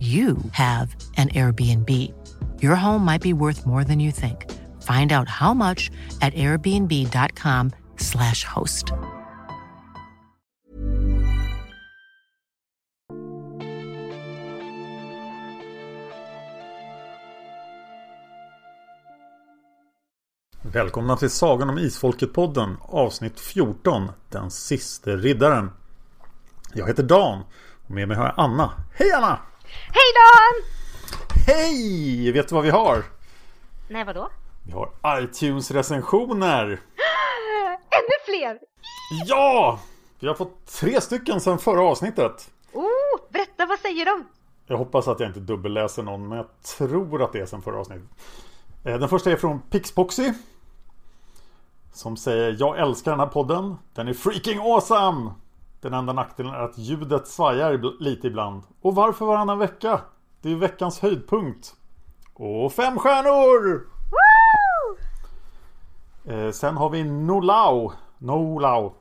you have an Airbnb. Your home might be worth more than you think. Find out how much at airbnb.com/slash host. Välkomna till Sagan om Isfolket-podden avsnitt 14 Den siste riddaren. Jag heter Dan och med mig har jag Anna. Hej Anna! Hej Dan! Hej! Vet du vad vi har? Nej, vadå? Vi har iTunes-recensioner! Ännu fler! Ja! Vi har fått tre stycken sedan förra avsnittet. Oh, berätta, vad säger de? Jag hoppas att jag inte dubbelläser någon, men jag tror att det är sedan förra avsnittet. Eh, Den första är från Pixpoxy. Som säger Jag älskar den här podden. Den är freaking awesome! Den enda nackdelen är att ljudet svajar lite ibland. Och varför varannan vecka? Det är ju veckans höjdpunkt. Och fem stjärnor! Woo! Eh, sen har vi Nolau. Nolau.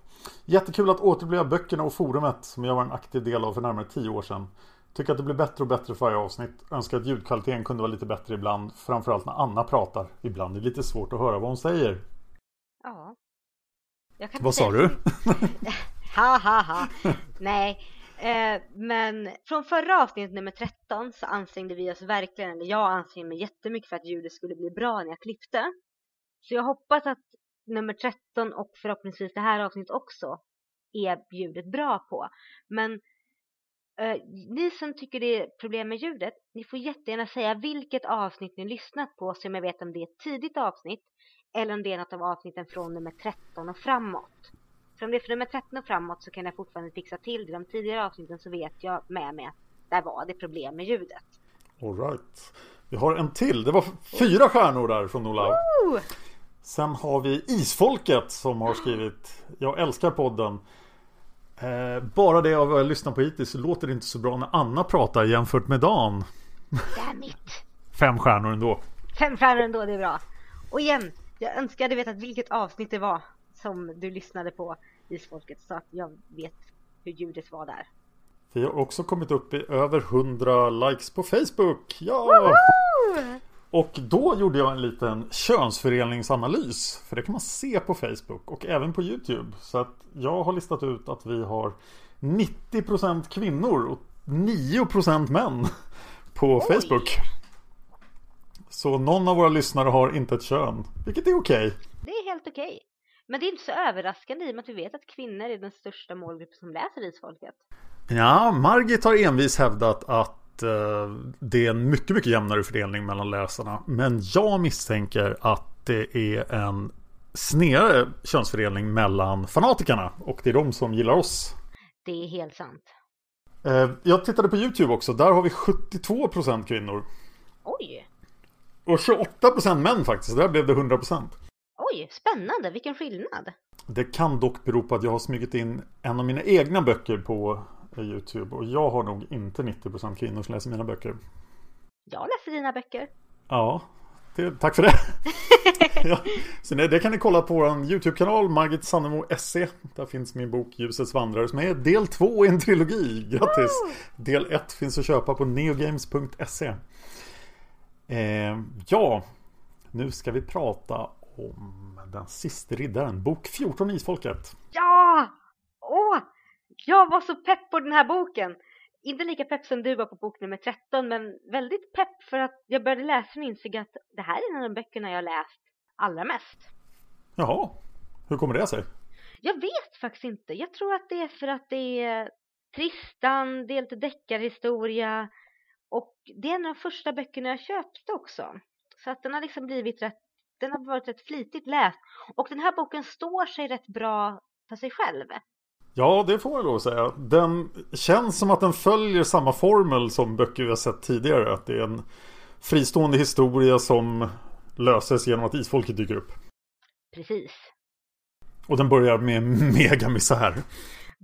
Jättekul att återuppleva böckerna och forumet som jag var en aktiv del av för närmare tio år sedan. Tycker att det blir bättre och bättre för varje avsnitt. Önskar att ljudkvaliteten kunde vara lite bättre ibland. Framförallt när Anna pratar. Ibland är det lite svårt att höra vad hon säger. Ja. Vad sa du? Ha, ha, ha. Nej, eh, men från förra avsnittet nummer 13 så ansträngde vi oss verkligen, eller jag ansträngde mig jättemycket för att ljudet skulle bli bra när jag klippte. Så jag hoppas att nummer 13 och förhoppningsvis det här avsnittet också är ljudet bra på. Men eh, ni som tycker det är problem med ljudet, ni får jättegärna säga vilket avsnitt ni lyssnat på så jag vet om det är ett tidigt avsnitt eller om det är något av avsnitten från nummer 13 och framåt. För om det från nummer 13 och framåt så kan jag fortfarande fixa till det. De tidigare avsnitten så vet jag med mig att där var det problem med ljudet. Alright. Vi har en till. Det var fyra stjärnor där från Nolau. Oh! Sen har vi Isfolket som har skrivit Jag älskar podden. Eh, bara det av vad jag lyssnat på hittills låter det inte så bra när Anna pratar jämfört med Dan. Damn it! Fem stjärnor ändå. Fem stjärnor ändå, det är bra. Och igen, jag önskar hade vetat vilket avsnitt det var som du lyssnade på Isfolket så att jag vet hur ljudet var där. Vi har också kommit upp i över 100 likes på Facebook. Ja! Woo! Och då gjorde jag en liten könsfördelningsanalys. För det kan man se på Facebook och även på YouTube. Så att jag har listat ut att vi har 90% kvinnor och 9% män på Oj. Facebook. Så någon av våra lyssnare har inte ett kön. Vilket är okej. Det är helt okej. Men det är inte så överraskande i och med att vi vet att kvinnor är den största målgruppen som läser Isfolket. Ja, Margit har envis hävdat att eh, det är en mycket, mycket jämnare fördelning mellan läsarna. Men jag misstänker att det är en snedare könsfördelning mellan fanatikerna. Och det är de som gillar oss. Det är helt sant. Eh, jag tittade på YouTube också. Där har vi 72% kvinnor. Oj! Och 28% män faktiskt. Där blev det 100%. Oj, spännande, vilken skillnad. Det kan dock bero på att jag har smugit in en av mina egna böcker på Youtube. Och jag har nog inte 90% kvinnor som läser mina böcker. Jag läser dina böcker. Ja, det, tack för det. ja, så det, det kan ni kolla på vår YouTube-kanal Margit Sannemo SE. Där finns min bok Ljusets vandrare som är del två i en trilogi. Grattis! Del ett finns att köpa på neogames.se. Eh, ja, nu ska vi prata om Den sista riddaren, bok 14 Isfolket. Ja! Åh! Jag var så pepp på den här boken. Inte lika pepp som du var på bok nummer 13 men väldigt pepp för att jag började läsa och insåg att det här är en av de böckerna jag läst allra mest. Jaha, hur kommer det sig? Jag vet faktiskt inte. Jag tror att det är för att det är Tristan, det är lite deckarhistoria och det är en av de första böckerna jag köpte också. Så att den har liksom blivit rätt, den har varit rätt flitigt läst och den här boken står sig rätt bra för sig själv. Ja, det får jag lov att säga. Den känns som att den följer samma formel som böcker vi har sett tidigare. Att det är en fristående historia som löses genom att isfolket dyker upp. Precis. Och den börjar med megamisär.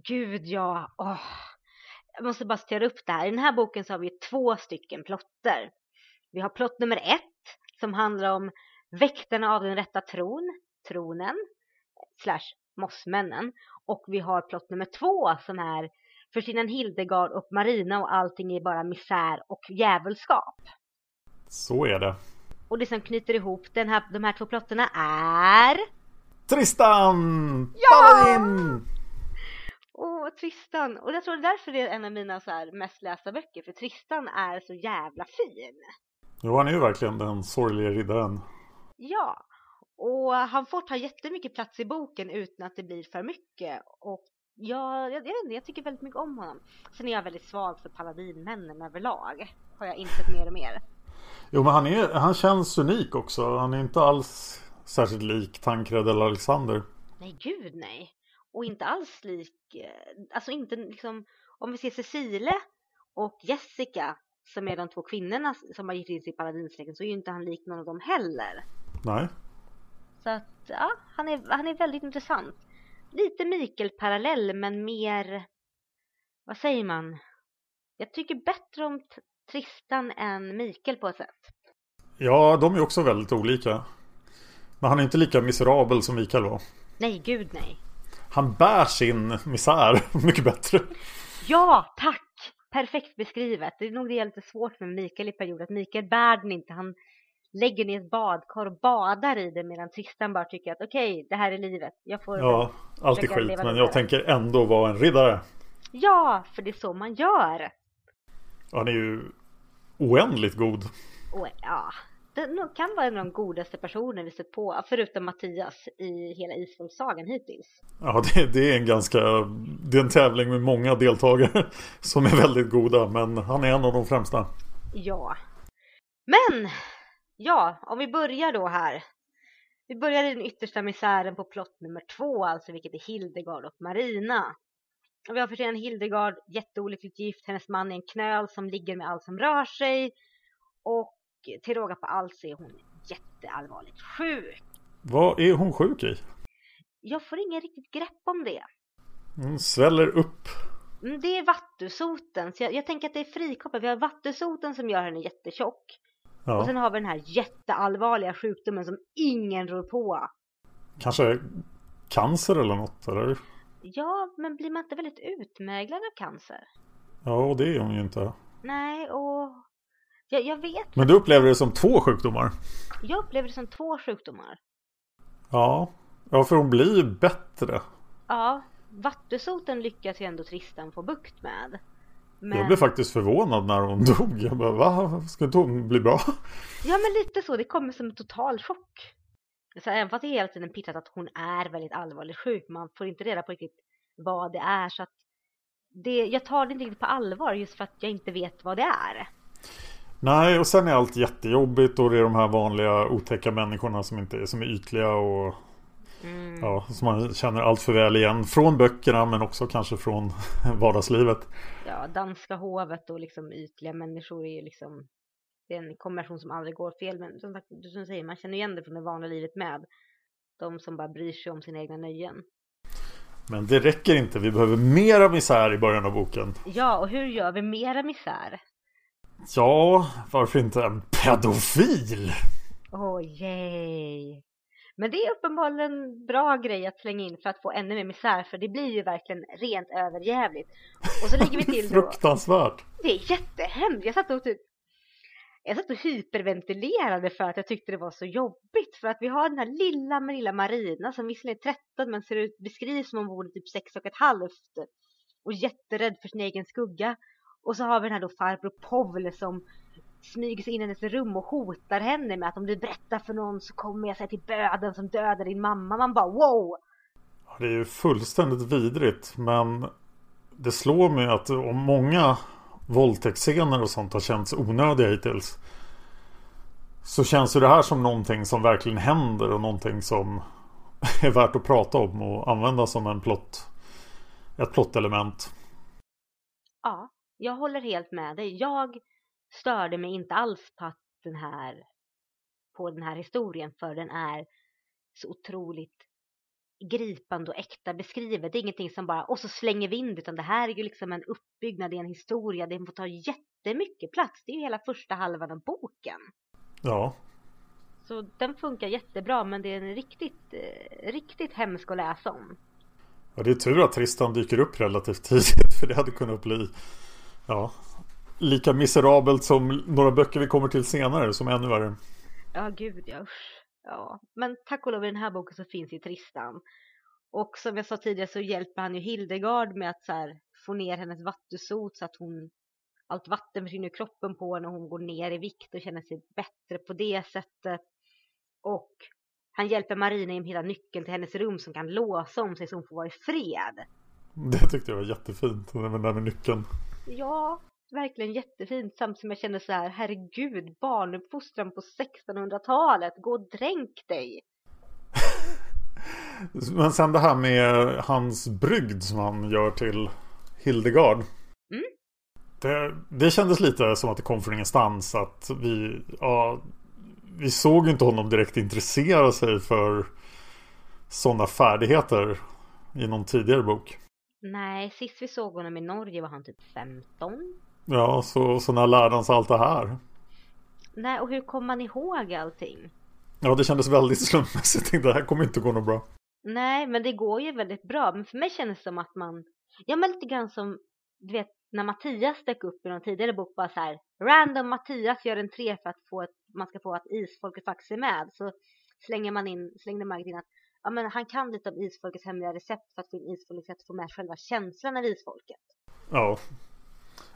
Gud ja, åh. Jag måste bara styra upp det här. I den här boken så har vi två stycken plotter. Vi har plott nummer ett som handlar om väktarna av den rätta tron, tronen, slash mossmännen. Och vi har plott nummer två som är Förstinnan Hildegard och Marina och allting är bara misär och djävulskap. Så är det. Och det som knyter ihop den här, de här två plotterna är... Tristan! Ja! Paladin! Åh, Tristan! Och jag tror därför det är en av mina så här mest lästa böcker, för Tristan är så jävla fin. Jo, han är ju verkligen den sorgliga riddaren. Ja, och han får ta jättemycket plats i boken utan att det blir för mycket. Och jag, jag, jag jag tycker väldigt mycket om honom. Sen är jag väldigt svag för paladinmännen överlag. Har jag insett mer och mer. Jo, men han, är, han känns unik också. Han är inte alls särskilt lik Tancred eller Alexander. Nej, gud nej. Och inte alls lik, eh, alltså inte liksom, om vi ser Cecile och Jessica som är de två kvinnorna som har gift in sig i paladinsläkten så är ju inte han lik någon av dem heller. Nej. Så att, ja, han är, han är väldigt intressant. Lite Mikael-parallell men mer, vad säger man? Jag tycker bättre om Tristan än Mikael på ett sätt. Ja, de är också väldigt olika. Men han är inte lika miserabel som Mikael var. Nej, gud nej. Han bär sin misär mycket bättre. Ja, tack! Perfekt beskrivet. Det är nog det är lite svårt med Mikael i perioder. Att Mikael bär den inte. Han lägger ner ett badkar och badar i det medan Tristan bara tycker att okej, det här är livet. Jag får Ja, allt är skit. Men jag tänker ändå vara en riddare. Ja, för det är så man gör. Han är ju oändligt god. Och ja, det kan vara en av de godaste personer vi sett på, förutom Mattias i hela Isfolksagan hittills. Ja, det, det är en ganska... Det är en tävling med många deltagare som är väldigt goda. Men han är en av de främsta. Ja. Men, ja, om vi börjar då här. Vi börjar i den yttersta misären på plott nummer två, alltså vilket är Hildegard och Marina. Och vi har först en Hildegard, jätteolyckligt gift, hennes man är en knöl som ligger med allt som rör sig. Och till råga på allt så är hon jätteallvarligt sjuk. Vad är hon sjuk i? Jag får ingen riktigt grepp om det. Hon sväller upp. Mm, Det är vattusoten, så jag, jag tänker att det är frikopplat. Vi har vattusoten som gör henne jättetjock. Och Ja, sen har vi den här jätteallvarliga sjukdomen som ingen rår på. kanske cancer eller något, eller? Ja, men blir man inte väldigt utmärglad av cancer? Ja, och det är hon ju inte. Nej, och jag, jag vet. Men du upplever det som två sjukdomar? Jag upplever det som två sjukdomar. Ja, ja för hon blir ju bättre. Ja, vattusoten lyckas ju ändå Tristan få bukt med. Men... Jag blev faktiskt förvånad när hon dog. Jag bara, va? Ska inte hon bli bra? Ja, men lite så. Det kommer som en total chock. Så även fast det hela tiden pitchat att hon är väldigt allvarligt sjuk, man får inte reda på riktigt vad det är. Så att det, jag tar det inte riktigt på allvar just för att jag inte vet vad det är. Nej, och sen är allt jättejobbigt och det är de här vanliga otäcka människorna som inte som är ytliga och Mm. ja, som man känner allt för väl igen. Från böckerna men också kanske från vardagslivet. Ja, danska hovet och liksom ytliga människor är ju liksom det är en kombination som aldrig går fel. Men som sagt, du som säger, man känner igen det från det vanliga livet med. De som bara bryr sig om sina egna nöjen. Men det räcker inte, vi behöver mera misär i början av boken. Ja, och hur gör vi mera misär? Ja, varför inte en pedofil? Åh, oh, yay! Men det är uppenbarligen en bra grej att slänga in för att få ännu mer misär för det blir ju verkligen rent överjävligt. Och så lägger vi till då... Fruktansvärt! Det är jättehemskt! Jag satt och typ jag satt och hyperventilerade för att jag tyckte det var så jobbigt. För att vi har den här lilla, lilla Marina som visserligen är 13 men ser ut, beskrivs som om hon vore typ 6 och ett halvt. Och jätterädd för sin egen skugga. Och så har vi den här då farbror Povle som smyger sig in i hennes rum och hotar henne med att om du berättar för någon så kommer jag säga till böden som dödar din mamma. Man bara wow! Det är ju fullständigt vidrigt men det slår mig att om många våldtäktsscener och sånt har känts onödiga hittills. Så känns ju det här som någonting som verkligen händer och någonting som är värt att prata om och använda som en plott. Ett plottelement. Ja, jag håller helt med dig. Jag störde mig inte alls på den här på den här historien för den är så otroligt gripande och äkta beskrivet. Det är ingenting som bara, och så slänger vi in det, utan det här är ju liksom en uppbyggnad i en historia. Det får ta jättemycket plats. Det är ju hela första halvan av boken. Ja. Så den funkar jättebra, men det är en riktigt, eh, riktigt hemsk att läsa om. Ja, det är tur att Tristan dyker upp relativt tidigt, för det hade kunnat bli, ja, lika miserabelt som några böcker vi kommer till senare, som ännu värre. Ja, gud ja, usch. Ja, men tack och lov i den här boken så finns ju Tristan. Och som jag sa tidigare så hjälper han ju Hildegard med att så här, få ner hennes vattensot så att hon allt vatten försvinner ur kroppen på henne och hon går ner i vikt och känner sig bättre på det sättet. Och han hjälper Marina in hela nyckeln till hennes rum som kan låsa om sig så hon får vara i fred. Det tyckte jag var jättefint, det där med nyckeln. Ja, verkligen jättefint samtidigt som jag känner så här, herregud, barnuppfostran på 1600-talet, gå och dränk dig. Men sen det här med hans brygd som han gör till Hildegard. Mm. Det, det kändes lite som att det kom från ingenstans. Att vi, ja, vi såg inte honom direkt intressera sig för sådana färdigheter i någon tidigare bok. Nej, sist vi såg honom i Norge var han typ 15. Ja, så, så när lärde han sig allt det här? Nej, och hur kommer man ihåg allting? Ja, det kändes väldigt slumpmässigt. Det här kommer inte gå något bra. Nej, men det går ju väldigt bra. Men för mig känns det som att man... Ja, men lite grann som, du vet, när Mattias dök upp i någon tidigare bok bara så här. Random Mattias gör en tre för att få ett, man ska få att isfolket faktiskt är med. Så slänger man in, slängde Margit in att ja, men han kan lite om isfolkets hemliga recept för att få in isfolket att få med själva känslan av isfolket. Ja,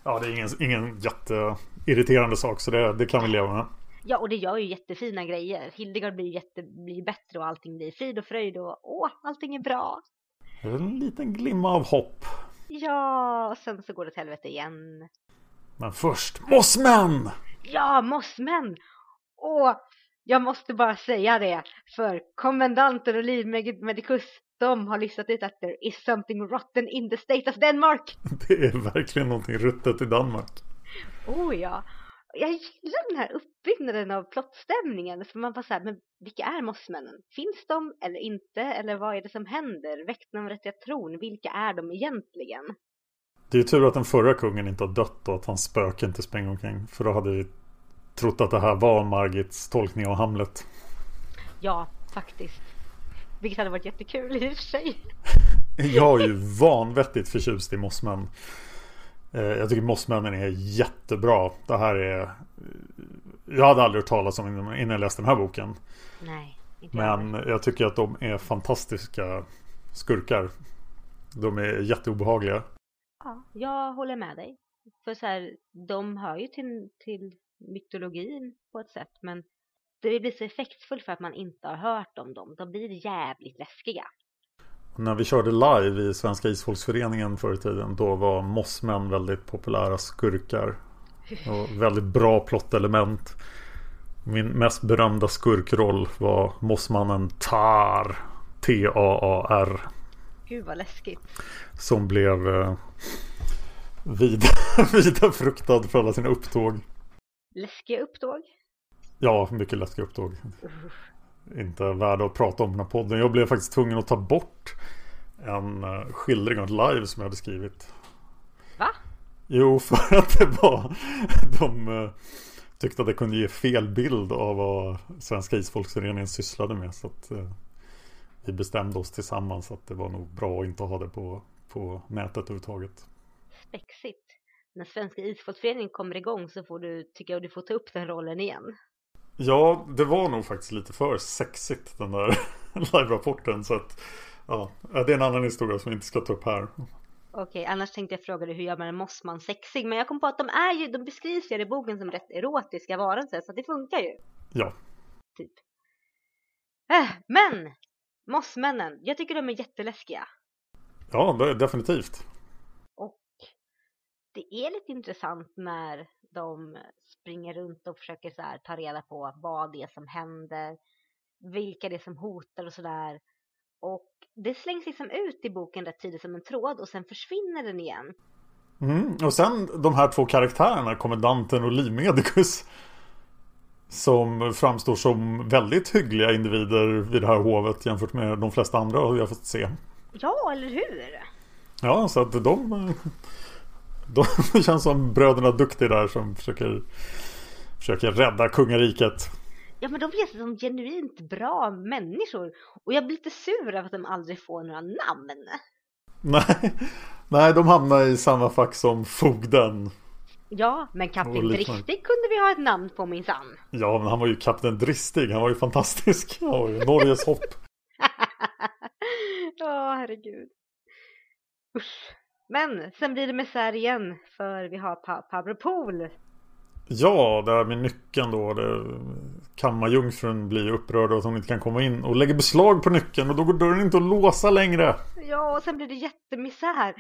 Ja, det är ingen, ingen jätteirriterande sak så det, det kan vi leva med. Ja, och det gör ju jättefina grejer. Hildegard blir, jätte, blir bättre och allting blir frid och fröjd och åh, allting är bra. En liten glimma av hopp. Ja, och sen så går det till helvete igen. Men först, Mossmän! Ja, Mossmän! Åh, jag måste bara säga det, för kommendanten och livmedicus de har listat ut att there is something rotten in the state of Denmark. Det är verkligen någonting ruttet i Danmark. Oh ja. Jag gillar den här uppbyggnaden av plottstämningen. För man bara så här, men vilka är mossmännen? Finns de eller inte? Eller vad är det som händer? Väckte de rätta tron? Vilka är de egentligen? Det är ju tur att den förra kungen inte har dött och att hans spöke inte springer omkring. För då hade vi trott att det här var Margits tolkning av Hamlet. Ja, faktiskt. Vilket hade varit jättekul i och för sig. Jag är ju vanvettigt förtjust i Mossmän. Eh, jag tycker Mossmännen är jättebra. Det här är... Jag hade aldrig hört talas om innan jag läste den här boken. Nej. Men jag tycker att de är fantastiska skurkar. De är jätteobehagliga. Ja, jag håller med dig. För så här, de hör ju till, till mytologin på ett sätt. Men det blir så effektfullt för att man inte har hört om dem. De blir jävligt läskiga. När vi körde live i Svenska Isfolksföreningen förr i tiden då var mossmän väldigt populära skurkar. Och väldigt bra plottelement. Min mest berömda skurkroll var mossmannen Tar. T-A-A-R. Gud vad läskigt. Som blev eh, vida, vida fruktad för alla sina upptåg. Läskiga upptåg? Ja, mycket läskiga upptåg. Inte värda att prata om den här podden. Jag blev faktiskt tvungen att ta bort en eh, skildring av ett live som jag hade skrivit. Va? Jo, för att det var de eh, tyckte att det kunde ge fel bild av vad Svenska Isfolksföreningen sysslade med. Så att eh, vi bestämde oss tillsammans att det var nog bra att inte ha det på, på nätet överhuvudtaget. Spexigt. När Svenska Isfolksföreningen kommer igång så får du, tycker jag, du får ta upp den rollen igen. Ja, det var nog faktiskt lite för sexigt den där live-rapporten. Så att, ja, det är en annan historia som vi inte ska ta upp här. Okej, annars tänkte jag fråga dig hur gör man en mossman sexig? Men jag kom på att de är ju, de beskrivs ju i boken som rätt erotiska varelser, så det funkar ju. Ja. Typ. Äh, men! Mossmännen, jag tycker de är jätteläskiga. Ja, definitivt. Det är lite intressant när de springer runt och försöker så här, ta reda på vad det är som händer, vilka det är som hotar och sådär. Och det slängs liksom ut i boken rätt tidigt som en tråd och sen försvinner den igen. Mm. Och sen de här två karaktärerna, kommendanten och Livmedicus. Som framstår som väldigt hyggliga individer vid det här hovet jämfört med de flesta andra vi har fått se. Ja, eller hur? Ja, så att de, de känns som bröderna Duktig där som försöker, försöker rädda kungariket. Ja, men de känns som genuint bra människor. Och jag blir lite sur över att de aldrig får några namn. Nej, nej de hamnar i samma fack som fogden. Ja, men Kapten. Dristig kunde vi ha ett namn på minsann. Ja, men han var ju kapten Dristig. Han var ju fantastisk. Han var ju Norges hopp. Ja, herregud. Usch. Men sen blir det misär igen för vi har pa Pablo Pool. Ja, det här med nyckeln då. Det, kammarjungfrun blir upprörd att hon inte kan komma in och lägger beslag på nyckeln och då går dörren inte att låsa längre. Ja, och sen blir det jättemisär.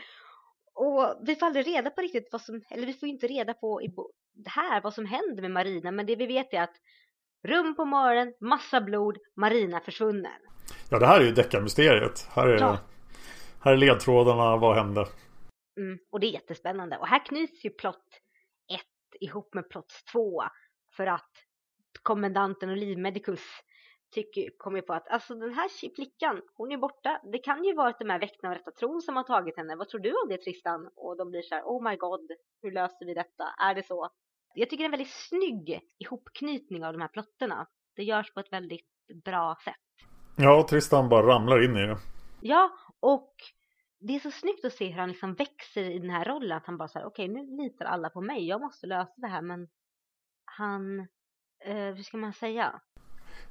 Och vi får aldrig reda på riktigt vad som, eller vi får inte reda på i här vad som händer med Marina. Men det vi vet är att rum på morgonen, massa blod, Marina försvunnen. Ja, det här är ju deckarmysteriet. Här är, Ja. här är ledtrådarna. Vad hände? Mm, och det är jättespännande. Och här knyts ju plott 1 ihop med plott 2 för att kommendanten och livmedicus tycker, kommer på att alltså den här flickan, hon är borta. Det kan ju vara att de här väktarna av rätta tron som har tagit henne. Vad tror du om det Tristan? Och de blir så här, oh my god, hur löser vi detta? Är det så? Jag tycker det är en väldigt snygg ihopknytning av de här plotterna. Det görs på ett väldigt bra sätt. Ja, Tristan bara ramlar in i det. Ja, och det är så snyggt att se hur han liksom växer i den här rollen. Att han bara säger okej nu litar alla på mig. Jag måste lösa det här. Men han, eh, hur ska man säga?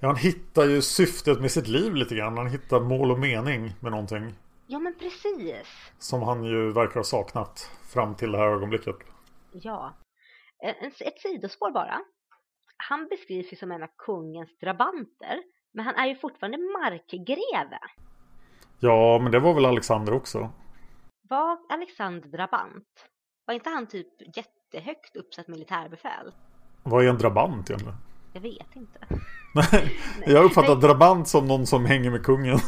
Ja, han hittar ju syftet med sitt liv lite grann. Han hittar mål och mening med någonting. Ja men precis. Som han ju verkar ha saknat fram till det här ögonblicket. Ja. Eh, Ett sidospår bara. Han beskrivs ju som en av kungens drabanter. Men han är ju fortfarande markgreve. Ja, men det var väl Alexander också. Var Alexander drabant? Var inte han typ jättehögt uppsatt militärbefäl? Vad är en drabant egentligen? Jag vet inte. Nej, jag uppfattar Nej. drabant som någon som hänger med kungen.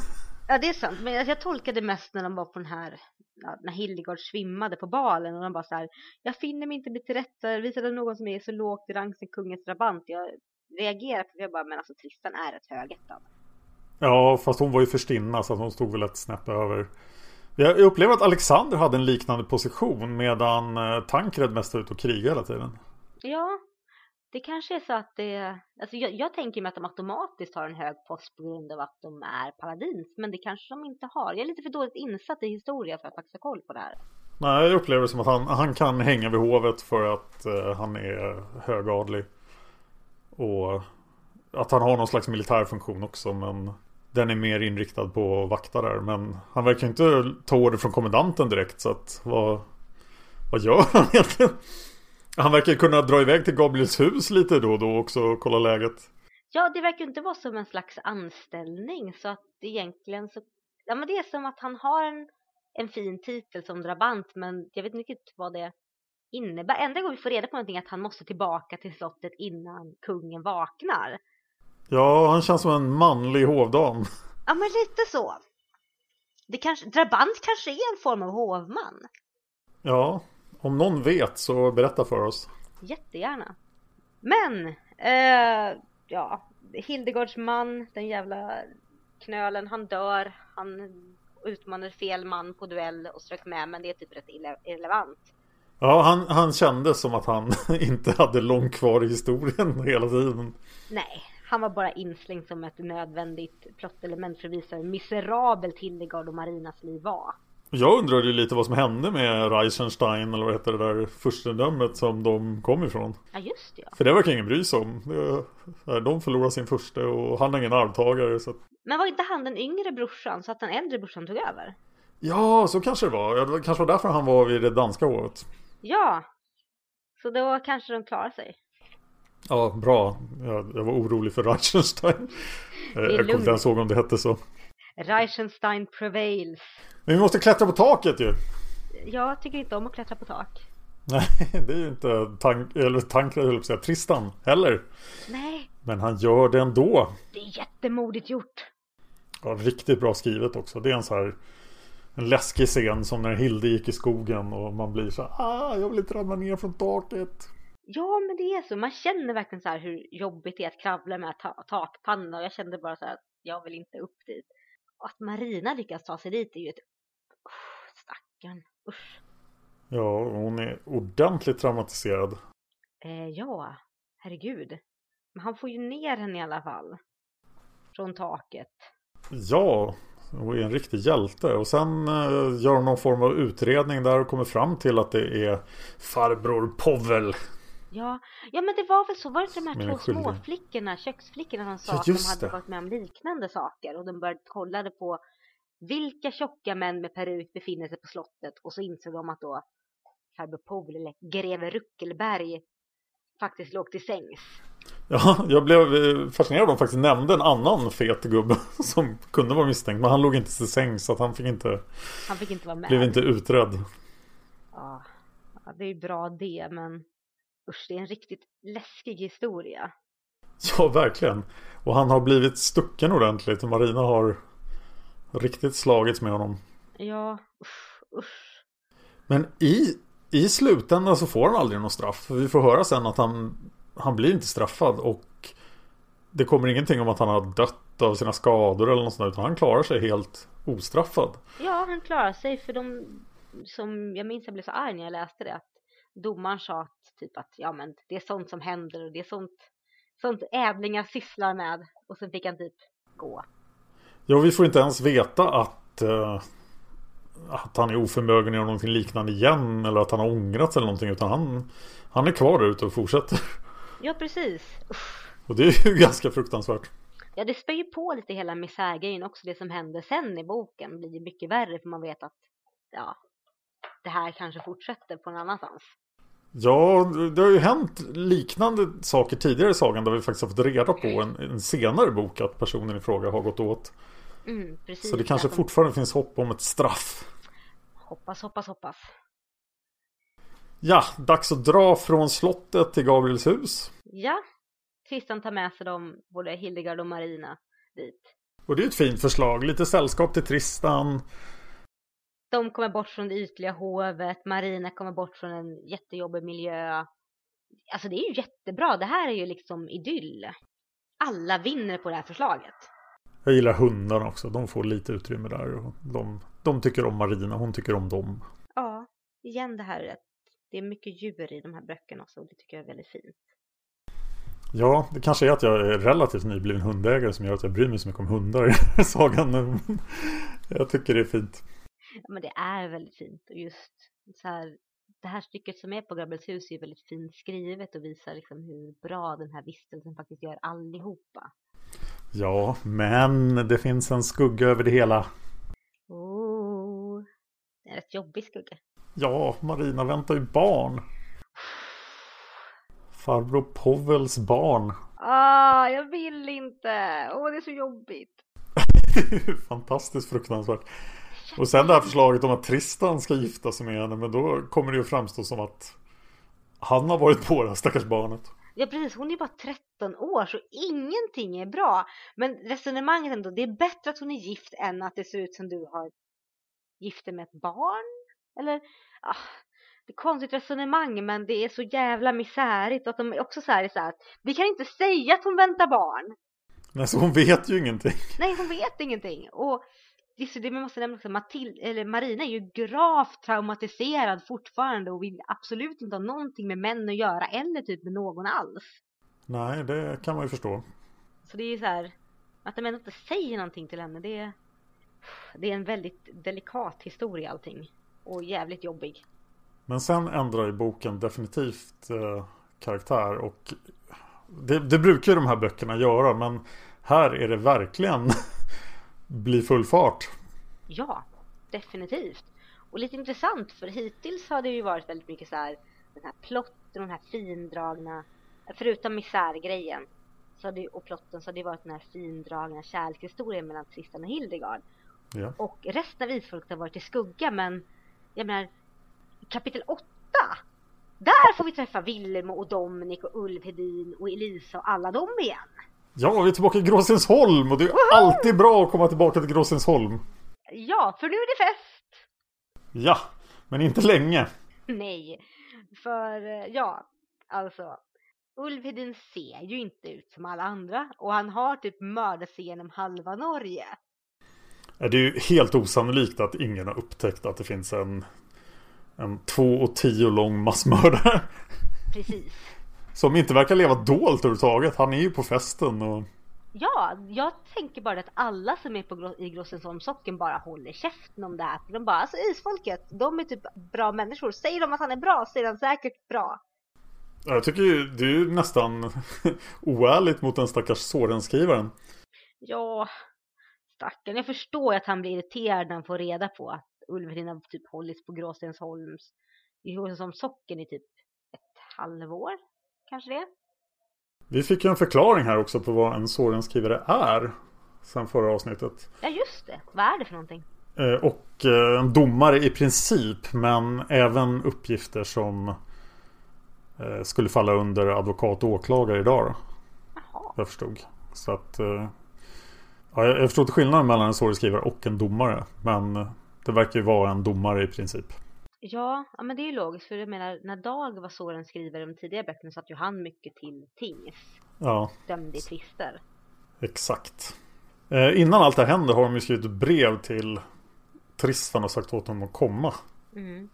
Ja det är sant, men jag, tolkade mest när de var på den här, ja, när Hildegard svimmade på balen och de bara så här, jag finner mig inte bli till rätta, visade någon som är så lågt i rang som kungens drabant. Jag reagerar på det, jag bara, men alltså Tristan är ett högättad. Ja, fast hon var ju förstinna så att hon stod väl ett snäpp över. Jag upplever att Alexander hade en liknande position medan eh, Tankred mest var ute och krigade hela tiden. Ja, det kanske är så att det, alltså jag, jag tänker mig att de automatiskt har en hög post på grund av att de är paladins, men det kanske de inte har. Jag är lite för dåligt insatt i historia för att faktiskt ha koll på det här. Nej, jag upplever det som att han, han kan hänga vid hovet för att eh, han är högadlig. Och att han har någon slags militär funktion också men den är mer inriktad på att vakta där. Men han verkar inte ta order från kommendanten direkt så att vad, vad gör han egentligen? Han verkar kunna dra iväg till Gabriels hus lite då och då också och kolla läget. Ja, det verkar inte vara som en slags anställning så att egentligen så, ja men det är som att han har en, en fin titel som drabant men jag vet inte riktigt vad det innebär. Enda gången vi får reda på någonting är att han måste tillbaka till slottet innan kungen vaknar. Ja, han känns som en manlig hovdam. Ja men lite så. Det kanske, drabant kanske är en form av hovman. Ja, om någon vet så berätta för oss. Jättegärna. Men, eh, ja, Hildegards man, den jävla knölen, han dör. Han och utmanade fel man på duell och strök med men det är typ rätt irrelevant. Ja, han, han kände som att han inte hade långt kvar i historien hela tiden. Nej, han var bara inslängd som ett nödvändigt plottelement för att visa hur miserabelt Hildegard och Marinas liv var. Jag undrade ju lite vad som hände med Reichenstein eller vad heter det där furstendömet som de kom ifrån. Ja just det ja. För det verkar ingen bry sig om. De förlorade sin första och han har ingen arvtagare. Så att... Men var inte han den yngre brorsan så att den äldre brorsan tog över? Ja, så kanske det var. Det kanske var därför han var vid det danska hovet. Ja, så då kanske de klarar sig. Ja, bra. Jag, jag var orolig för Reichenstein. Jag kommer inte ens ihåg om det hette så. Reichenstein prevails. Men vi måste klättra på taket ju. Jag tycker inte om att klättra på tak. Nej, det är ju inte tank, eller tanken, eller säga, Tristan heller. Nej. Men han gör det ändå. Det är jättemodigt gjort. Ja, riktigt bra skrivet också. Det är en så här en läskig scen som när Hilde gick i skogen och man blir så här, ah, jag vill inte ramla ner från taket. Ja, men det är så. Man känner verkligen så här hur jobbigt det är att kravla med ta takpanna och jag kände bara så här att jag vill inte upp dit. Och att Marina lyckas ta sig dit är ju ett... Oh, stackarn. Usch. Ja, hon är ordentligt traumatiserad. Eh, ja, herregud. Men han får ju ner henne i alla fall. Från taket. Ja, hon är en riktig hjälte. Och sen eh, gör hon någon form av utredning där och kommer fram till att det är farbror Povel. Ja, ja men det var väl så. Var det de här två småflickorna, köksflickorna som sa ja, att de hade det. varit med om liknande saker och de började kolla på vilka tjocka män med peruk befinner sig på slottet och så insåg de att då farbror Povel eller greve Ruckelberg faktiskt låg till sängs. Ja, jag blev eh, fascinerad att de faktiskt nämnde en annan fet gubbe som kunde vara misstänkt. Men han låg inte till sängs så att han fick inte Han fick inte vara med. Blev inte utredd. Ja, ja det är bra det men usch det är en riktigt läskig historia. Ja, verkligen. Och han har blivit stucken ordentligt Marina har riktigt slagits med honom. Ja, usch, usch. Men i, i slutändan så får han aldrig något straff. Vi får höra sen att han, han blir inte straffad och det kommer ingenting om att han har dött av sina skador eller något sånt utan han klarar sig helt ostraffad. Ja, han klarar sig för de som jag minns jag blev så arg när jag läste det domaren sa att, typ att ja men det är sånt som händer och det är sånt sånt ädlingar sysslar med och sen fick han typ gå. Ja, vi får inte ens veta att uh, att han är oförmögen att göra någonting liknande igen eller att han har ångrat sig eller någonting utan han, han är kvar där ute och fortsätter. Ja, precis. Uff. Och det är ju ganska fruktansvärt. Ja, det spär ju på lite hela misärgrejen också. Det som händer sen i boken blir ju mycket värre för man vet att ja, det här kanske fortsätter på någon annanstans. Ja, det har ju hänt liknande saker tidigare i sagan där vi faktiskt har fått reda på en, en senare bok att personen i fråga har gått åt. Mm, precis, Så det kanske fortfarande finns hopp om ett straff. Hoppas, hoppas, hoppas. Ja, dags att dra från slottet till Gabriels hus. Ja, Tristan tar med sig dem, både Hildegard och Marina, dit. Och det är ett fint förslag. Lite sällskap till Tristan. De kommer bort från det ytliga hovet. Marina kommer bort från en jättejobbig miljö. Alltså det är ju jättebra. Det här är ju liksom idyll. Alla vinner på det här förslaget. Jag gillar hundarna också. De får lite utrymme där. De, de tycker om Marina. Hon tycker om dem. Ja, igen det här. Det är mycket djur i de här böckerna också. Det tycker jag är väldigt fint. Ja, det kanske är att jag är relativt nybliven hundägare som gör att jag bryr mig så mycket om hundar i sagan. Jag tycker det är fint. Men det är väldigt fint och just så här, det här stycket som är på Gabriels hus är väldigt fint skrivet och visar liksom hur bra den här vistelsen faktiskt gör allihopa. Ja, men det finns en skugga över det hela. Oh, det är en rätt jobbig skugga. Ja, Marina väntar ju barn. Farbror Povels barn. Ah, jag vill inte. Åh, oh, det är så jobbigt. fantastiskt fruktansvärt. Och sen det här förslaget om att Tristan ska gifta sig med henne. Men då kommer det ju framstå som att han har varit på det här stackars barnet. Ja precis, hon är bara 13 år så ingenting är bra. Men resonemanget ändå, det är bättre att hon är gift än att det ser ut som du har gift med ett barn. Eller, ah, det är konstigt resonemang men det är så jävla misärigt. Att de är också så här, så här vi kan inte säga att hon väntar barn. Nej, så hon vet ju ingenting. Nej, hon vet ingenting. Och det, det måste nämna också, Matil, eller Marina är ju gravt traumatiserad fortfarande och vill absolut inte ha någonting med män att göra eller typ med någon alls. Nej, det kan man ju förstå. Så det är ju så här, att de ändå inte säger någonting till henne, det är, det är en väldigt delikat historia allting. Och jävligt jobbig. Men sen ändrar ju boken definitivt eh, karaktär och det, det brukar ju de här böckerna göra men här är det verkligen bli full fart. Ja, definitivt. Och lite intressant för hittills har det ju varit väldigt mycket så här den här plotten och den här findragna förutom misärgrejen så har det, och plotten så har det varit den här findragna kärlekshistorien mellan Tristan och Hildegard. Ja. Och resten av isfolket har varit i skugga men jag menar kapitel 8 där får vi träffa Willem och Dominic och Ulvhedin och Elisa och alla dem igen. Ja, vi är tillbaka i Gråstensholm och det är alltid bra att komma tillbaka till Gråstensholm. Ja, för nu är det fest! Ja, men inte länge. Nej, för eh, ja, alltså Ulvhedin ser ju inte ut som alla andra och han har typ mördat sig genom halva Norge. Det är ju helt osannolikt att ingen har upptäckt att det finns en, en två och tio lång massmördare. Precis. Som inte verkar leva dolt överhuvudtaget. Han är ju på festen och... Ja, jag tänker bara att alla som är på i Gråstensholmssocken bara håller käften om det här. För de bara, alltså isfolket, de är typ bra människor. Säger de att han är bra så är han säkert bra. Jag tycker ju det är ju nästan oärligt mot den stackars Soren-skrivaren. Ja, stackarn. Jag förstår att han blir irriterad när han får reda på att Ulverin har typ hållits på Gråstensholms i Gråstensholmssocken i typ ett halvår. Kanske det? Vi fick ju en förklaring här också på vad en Soren-skrivare är. Sen förra avsnittet. Ja, just det. Vad är det för någonting? Eh, Och eh, en domare i princip. Men även uppgifter som eh, skulle falla under advokat och åklagare idag. Då, Jaha. jag förstod. Så att... Ja, jag inte skillnaden mellan en Soren-skrivare och en domare. Men det verkar ju vara en domare i princip. Ja, ja, men det är ju logiskt. För jag menar, när Dag var Soren skrivare i de tidigare böckerna satt ju han mycket till tings. Ja, Dömde i tvister. exakt. Eh, innan allt det här händer har de ju skrivit ett brev till Tristan och sagt åt honom att komma. Mm.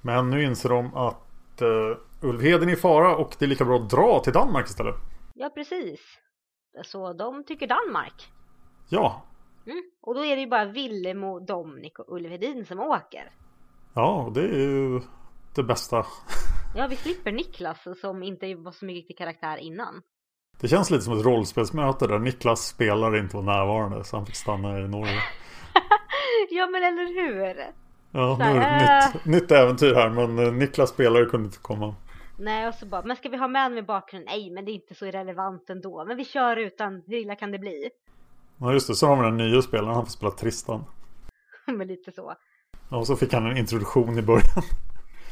Men nu inser de att uh, Ulvheden är i fara och det är lika bra att dra till Danmark istället. Ja, precis. Så de tycker Danmark. Ja, Mm. Och då är det ju bara Willem och Dominic och Ulf Hedin som åker. Ja det är ju det bästa. Ja, vi slipper Niklas som inte var så mycket karaktär innan. Det känns lite som ett rollspelsmöte där Niklas spelare inte var närvarande så han fick stanna i Norge. ja, men eller hur? Ja, Så nu är det ett nytt, nytt äventyr här men eh, Niklas spelare kunde inte komma. Nej, och så bara, men ska vi ha med med bakgrunden? Nej, men det är inte så relevant ändå. Men vi kör utan, hur illa kan det bli? Ja just det, så har vi den nya spelaren, han får spela Tristan. men lite så. Ja, och så fick han en introduktion i början.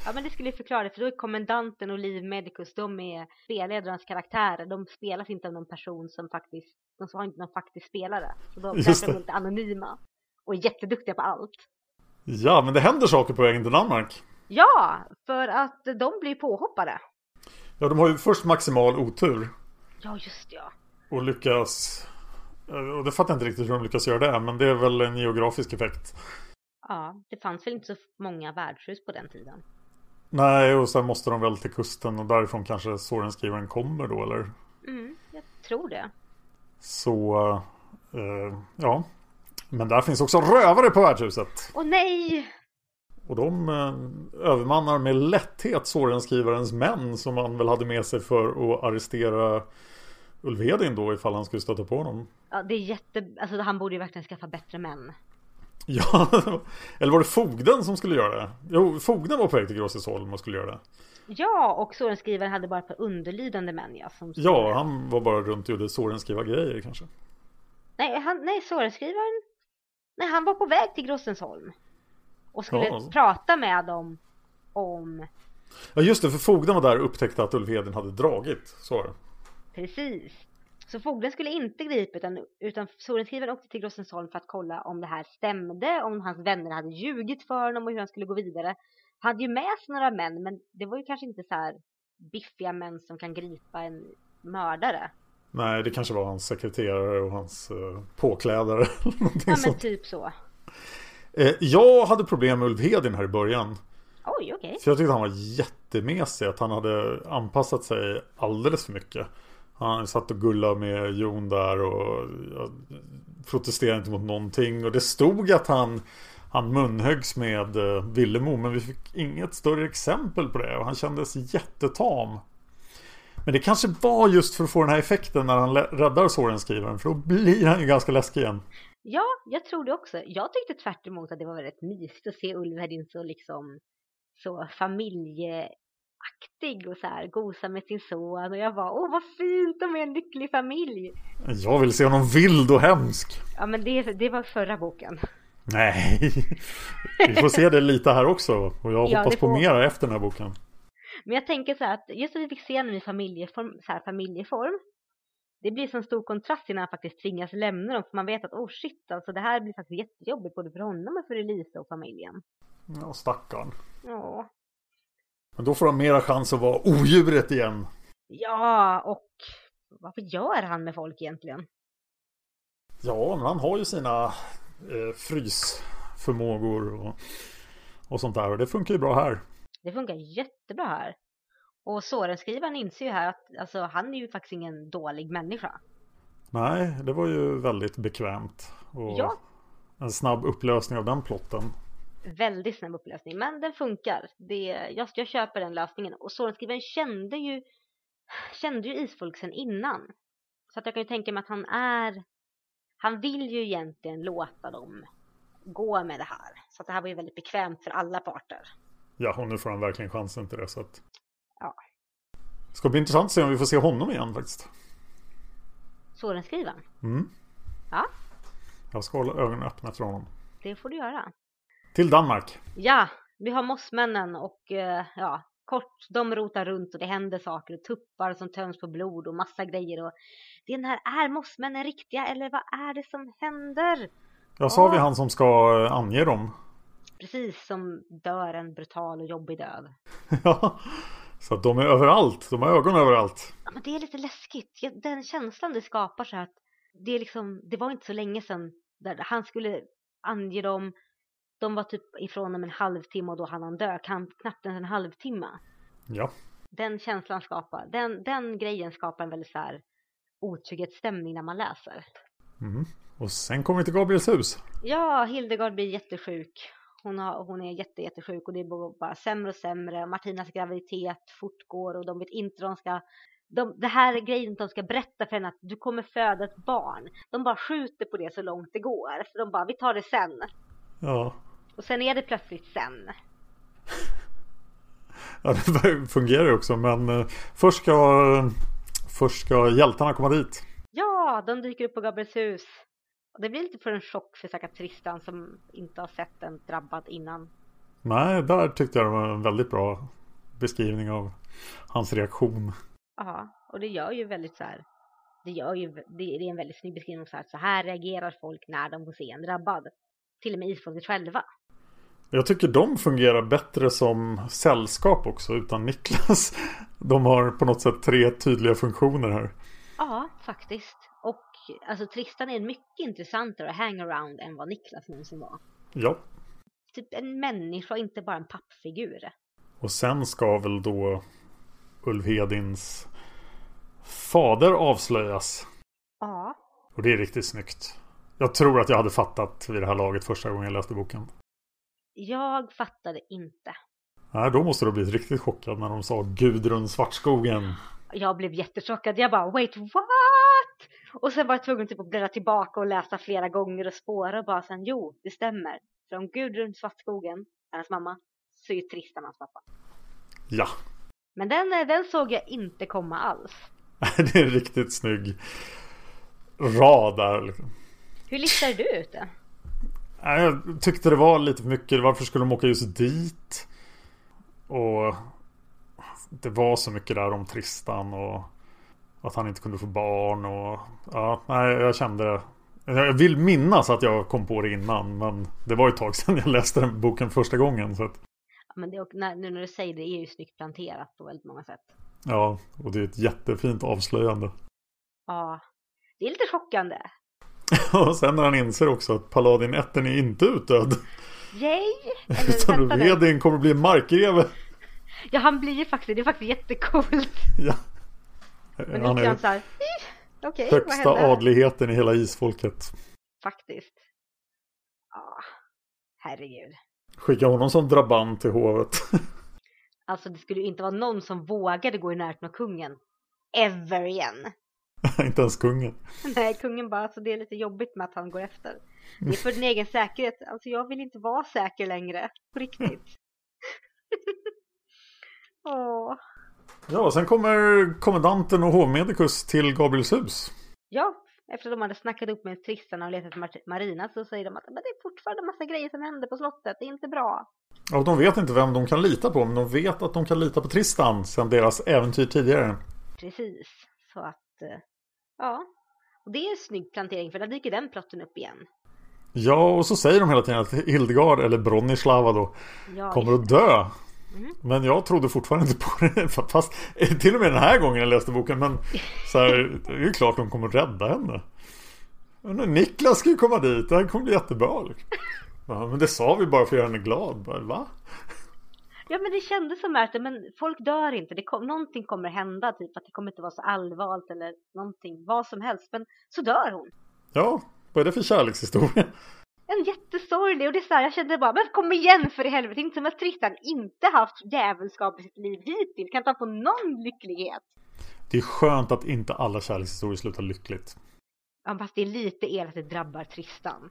Ja, men det skulle ju förklara det, för då är kommendanten och Liv Medicus, de är spelledarens karaktärer. De spelas inte av någon person som faktiskt, de har inte någon faktisk spelare. Så de, är lite anonyma. Och är jätteduktiga på allt. Ja, men det händer saker på vägen till Danmark. Ja, för att de blir påhoppade. Ja, de har ju först maximal otur. Ja, just ja. Och lyckas... eh, Och det fattar jag inte riktigt hur de lyckas göra det. Men det är väl en geografisk effekt. Ja, det fanns väl inte så många värdshus på den tiden. Nej, och sen måste de väl till kusten. Och därifrån kanske Sorenskrivaren kommer då, eller? Mm, jag tror det. Så... Eh, ja. Men där finns också rövare på värdshuset. Åh nej! Och de eh, övermannar med lätthet Sorenskrivarens män. Som han väl hade med sig för att arrestera Ulvedin då ifall han skulle stöta på honom. Ja, det är jätte... Alltså han borde ju verkligen skaffa bättre män. Ja, eller var det fogden som skulle göra det? Jo, fogden var på väg till Gråsesholm och skulle göra det. Ja, och Sorenskrivaren hade bara ett par underlydande män ja. Som Ja, han var bara runt och gjorde Sorenskriva grejer kanske. Nej, han, nej, Sorenskrivaren... Nej, han var på väg till Grossensholm. Och skulle Ja. prata med dem om... Ja, just det, för fogden var där och upptäckte att Ulfheden hade dragit. Så var det. Precis. Så fogden skulle inte gripa utan, utan Sorenskrivaren åkte till Grossensholm för att kolla om det här stämde, om hans vänner hade ljugit för honom och hur han skulle gå vidare. Han hade ju med sig några män, men det var ju kanske inte så här biffiga män som kan gripa en mördare. Nej, det kanske var hans sekreterare och hans uh, påklädare. Ja men typ så. Eh, jag hade problem med Ulf Hedin här i början. Oj, okej. Okay. För jag tyckte han var jättemesig. Att han hade anpassat sig alldeles för mycket. Han satt och gullade med Jon där och protesterade inte mot någonting. Och det stod att han, han munhöggs med eh, Villemo. Men vi fick inget större exempel på det. Och han kändes jättetam. Men det kanske var just för att få den här effekten när han räddar Sorenskrivaren. För då blir han ju ganska läskig igen. Ja, jag tror det också. Jag tyckte tvärt emot att det var väldigt mysigt att se Ulf Hedin så liksom så familjeaktig och så här gosa med sin son och jag var åh vad fint de är en lycklig familj. Jag vill se honom vild och hemsk. Ja men det, det var förra boken. Nej, vi får se det lite här också och jag ja, hoppas på mera efter den här boken. Men jag tänker så här att just att vi fick se honom i familjeform, så här, familjeform det blir så stor kontrast när han faktiskt tvingas lämna dem för man vet att oh shit alltså det här blir faktiskt jättejobbigt både för honom och för Elisa och familjen. Ja stackarn. Ja. Men då får han mera chans att vara odjuret igen. Ja och varför gör han med folk egentligen? Ja men han har ju sina eh, frysförmågor och, och sånt där och det funkar ju bra här. Det funkar jättebra här. Och Sorenskrivaren inser ju här att alltså, han är ju faktiskt ingen dålig människa. Nej, det var ju väldigt bekvämt. Och ja. en snabb upplösning av den plotten. Väldigt snabb upplösning, men den funkar. Det, jag, jag köper den lösningen. Och Sorenskrivaren kände ju, kände ju Isfolk sen innan. Så att jag kan ju tänka mig att han är, han vill ju egentligen låta dem gå med det här. Så att det här var ju väldigt bekvämt för alla parter. Ja, och nu får han verkligen chansen till det. Så att Ja. Det ska bli intressant att se om vi får se honom igen faktiskt. Sorenskrivaren? Mm. Ja. Jag ska hålla ögonen öppna efter honom. Det får du göra. Till Danmark. Ja, vi har mossmännen och eh, ja, kort, de rotar runt och det händer saker och tuppar som töms på blod och massa grejer och den här, är mossmännen riktiga eller vad är det som händer? Jag sa vi han som ska eh, ange dem. Precis, som dör en brutal och jobbig död. ja, så att de är överallt, de har ögon överallt. Ja, men det är lite läskigt. Den känslan det skapar så att det är liksom, det var inte så länge sedan där han skulle ange dem. De var typ ifrån om en halvtimme och då hann han dö, kan knappt ens en halvtimme. Ja. Den känslan skapar, den, den grejen skapar en väldigt så här otrygghetsstämning när man läser. Mm. Och sen kommer vi till Gabriels hus. Ja, Hildegard blir jättesjuk hon, har, hon är jätte, jättesjuk och det går bara sämre och sämre. Martinas graviditet fortgår och de vet inte de ska de, det här är grejen de ska berätta för henne att du kommer föda ett barn. De bara skjuter på det så långt det går. För de bara, vi tar det sen. Ja. Och sen är det plötsligt sen. Ja, det fungerar ju också. Men eh, först ska, först ska hjältarna komma dit. Ja, de dyker upp på Gabriels hus. Det blir lite för en chock för stackars Tristan som inte har sett en drabbad innan. Nej, där tyckte jag det var en väldigt bra beskrivning av hans reaktion. Ja, och det gör ju väldigt så här. Det gör ju, det är en väldigt snygg beskrivning så här. Så här reagerar folk när de får se en drabbad. Till och med isfolket själva. Jag tycker de fungerar bättre som sällskap också utan Niklas. De har på något sätt tre tydliga funktioner här. Ja, faktiskt. Och alltså Tristan är en mycket intressantare hangaround än vad Niklas någonsin var. Ja. Typ en människa, inte bara en pappfigur. Och sen ska väl då Ulf Hedins fader avslöjas. Ja. Och det är riktigt snyggt. Jag tror att jag hade fattat vid det här laget första gången jag läste boken. Jag fattade inte. Nej, då måste du ha blivit riktigt chockad när de sa Gudrun Svartskogen. Jag blev jättechockad. Jag bara, wait, what? Och sen var jag tvungen typ att bläddra tillbaka och läsa flera gånger och spåra och bara sen, jo, det stämmer. För om Gudrun Svartskogen hans mamma så är ju Tristan hans pappa. Ja. Men den, eh, den såg jag inte komma alls. det är en riktigt snygg rad där. Liksom. Hur listade du ut det? Jag tyckte det var lite för mycket. Varför skulle de åka just dit? Och det var så mycket där om Tristan och att han inte kunde få barn och ja, nej, jag kände jag vill minnas att jag kom på det innan men det var ett tag sedan jag läste den boken första gången så att... men det, när, nu när du säger det, det är ju snyggt planterat på väldigt många sätt. Ja, och det är ett jättefint avslöjande. Ja, det är lite chockande. Och sen när han inser också att Paladin ätten är inte utdöd. Yay! Utan. Vedin kommer bli markgreve. Ja han blir ju faktiskt, det är faktiskt jättecoolt. Ja. Men Han är såhär, eh, okej vad högsta adligheten i hela isfolket. Faktiskt. Ja, herregud. Skicka honom som drabant till hovet. Alltså det skulle ju inte vara någon som vågade gå i närheten av kungen. Ever igen. inte ens kungen. Nej, kungen bara, alltså det är lite jobbigt med att han går efter. Det är för din egen säkerhet. Alltså jag vill inte vara säker längre. På riktigt. Åh. Ja, sen kommer kommendanten och hovmedikus till Gabriels hus. Ja, efter de hade snackat upp med Tristan och letat efter Mar- Marina så säger de att men det är fortfarande massa grejer som händer på slottet. Det är inte bra. Och de vet inte vem de kan lita på, men de vet att de kan lita på Tristan sedan deras äventyr tidigare. Precis. Så att, eh, ja. Och det är en snygg plantering för där dyker den plotten upp igen. Ja, och så säger de hela tiden att Hildegard, eller Bronislava då, Ja, kommer att dö. Mm. Men jag trodde fortfarande inte på det. Fast till och med den här gången jag läste boken. Men så här, det är ju klart de kommer att rädda henne. Men Niklas ska ju komma dit. Det här kommer bli jättebra. Ja, men det sa vi bara för att göra henne glad. Bara, Va? Ja men det kändes som att men folk dör inte, det kom, någonting kommer hända, typ att det kommer inte vara så allvarligt eller någonting, vad som helst, men så dör hon. Ja, vad är det för kärlekshistoria? En jättesorglig och det är så här, jag kände bara, men kom igen för i helvete, inte som att Tristan inte haft djävulskap i sitt liv hittills, kan inte han få någon lycklighet? Det är skönt att inte alla kärlekshistorier slutar lyckligt. Ja fast det är lite elakt att det drabbar Tristan.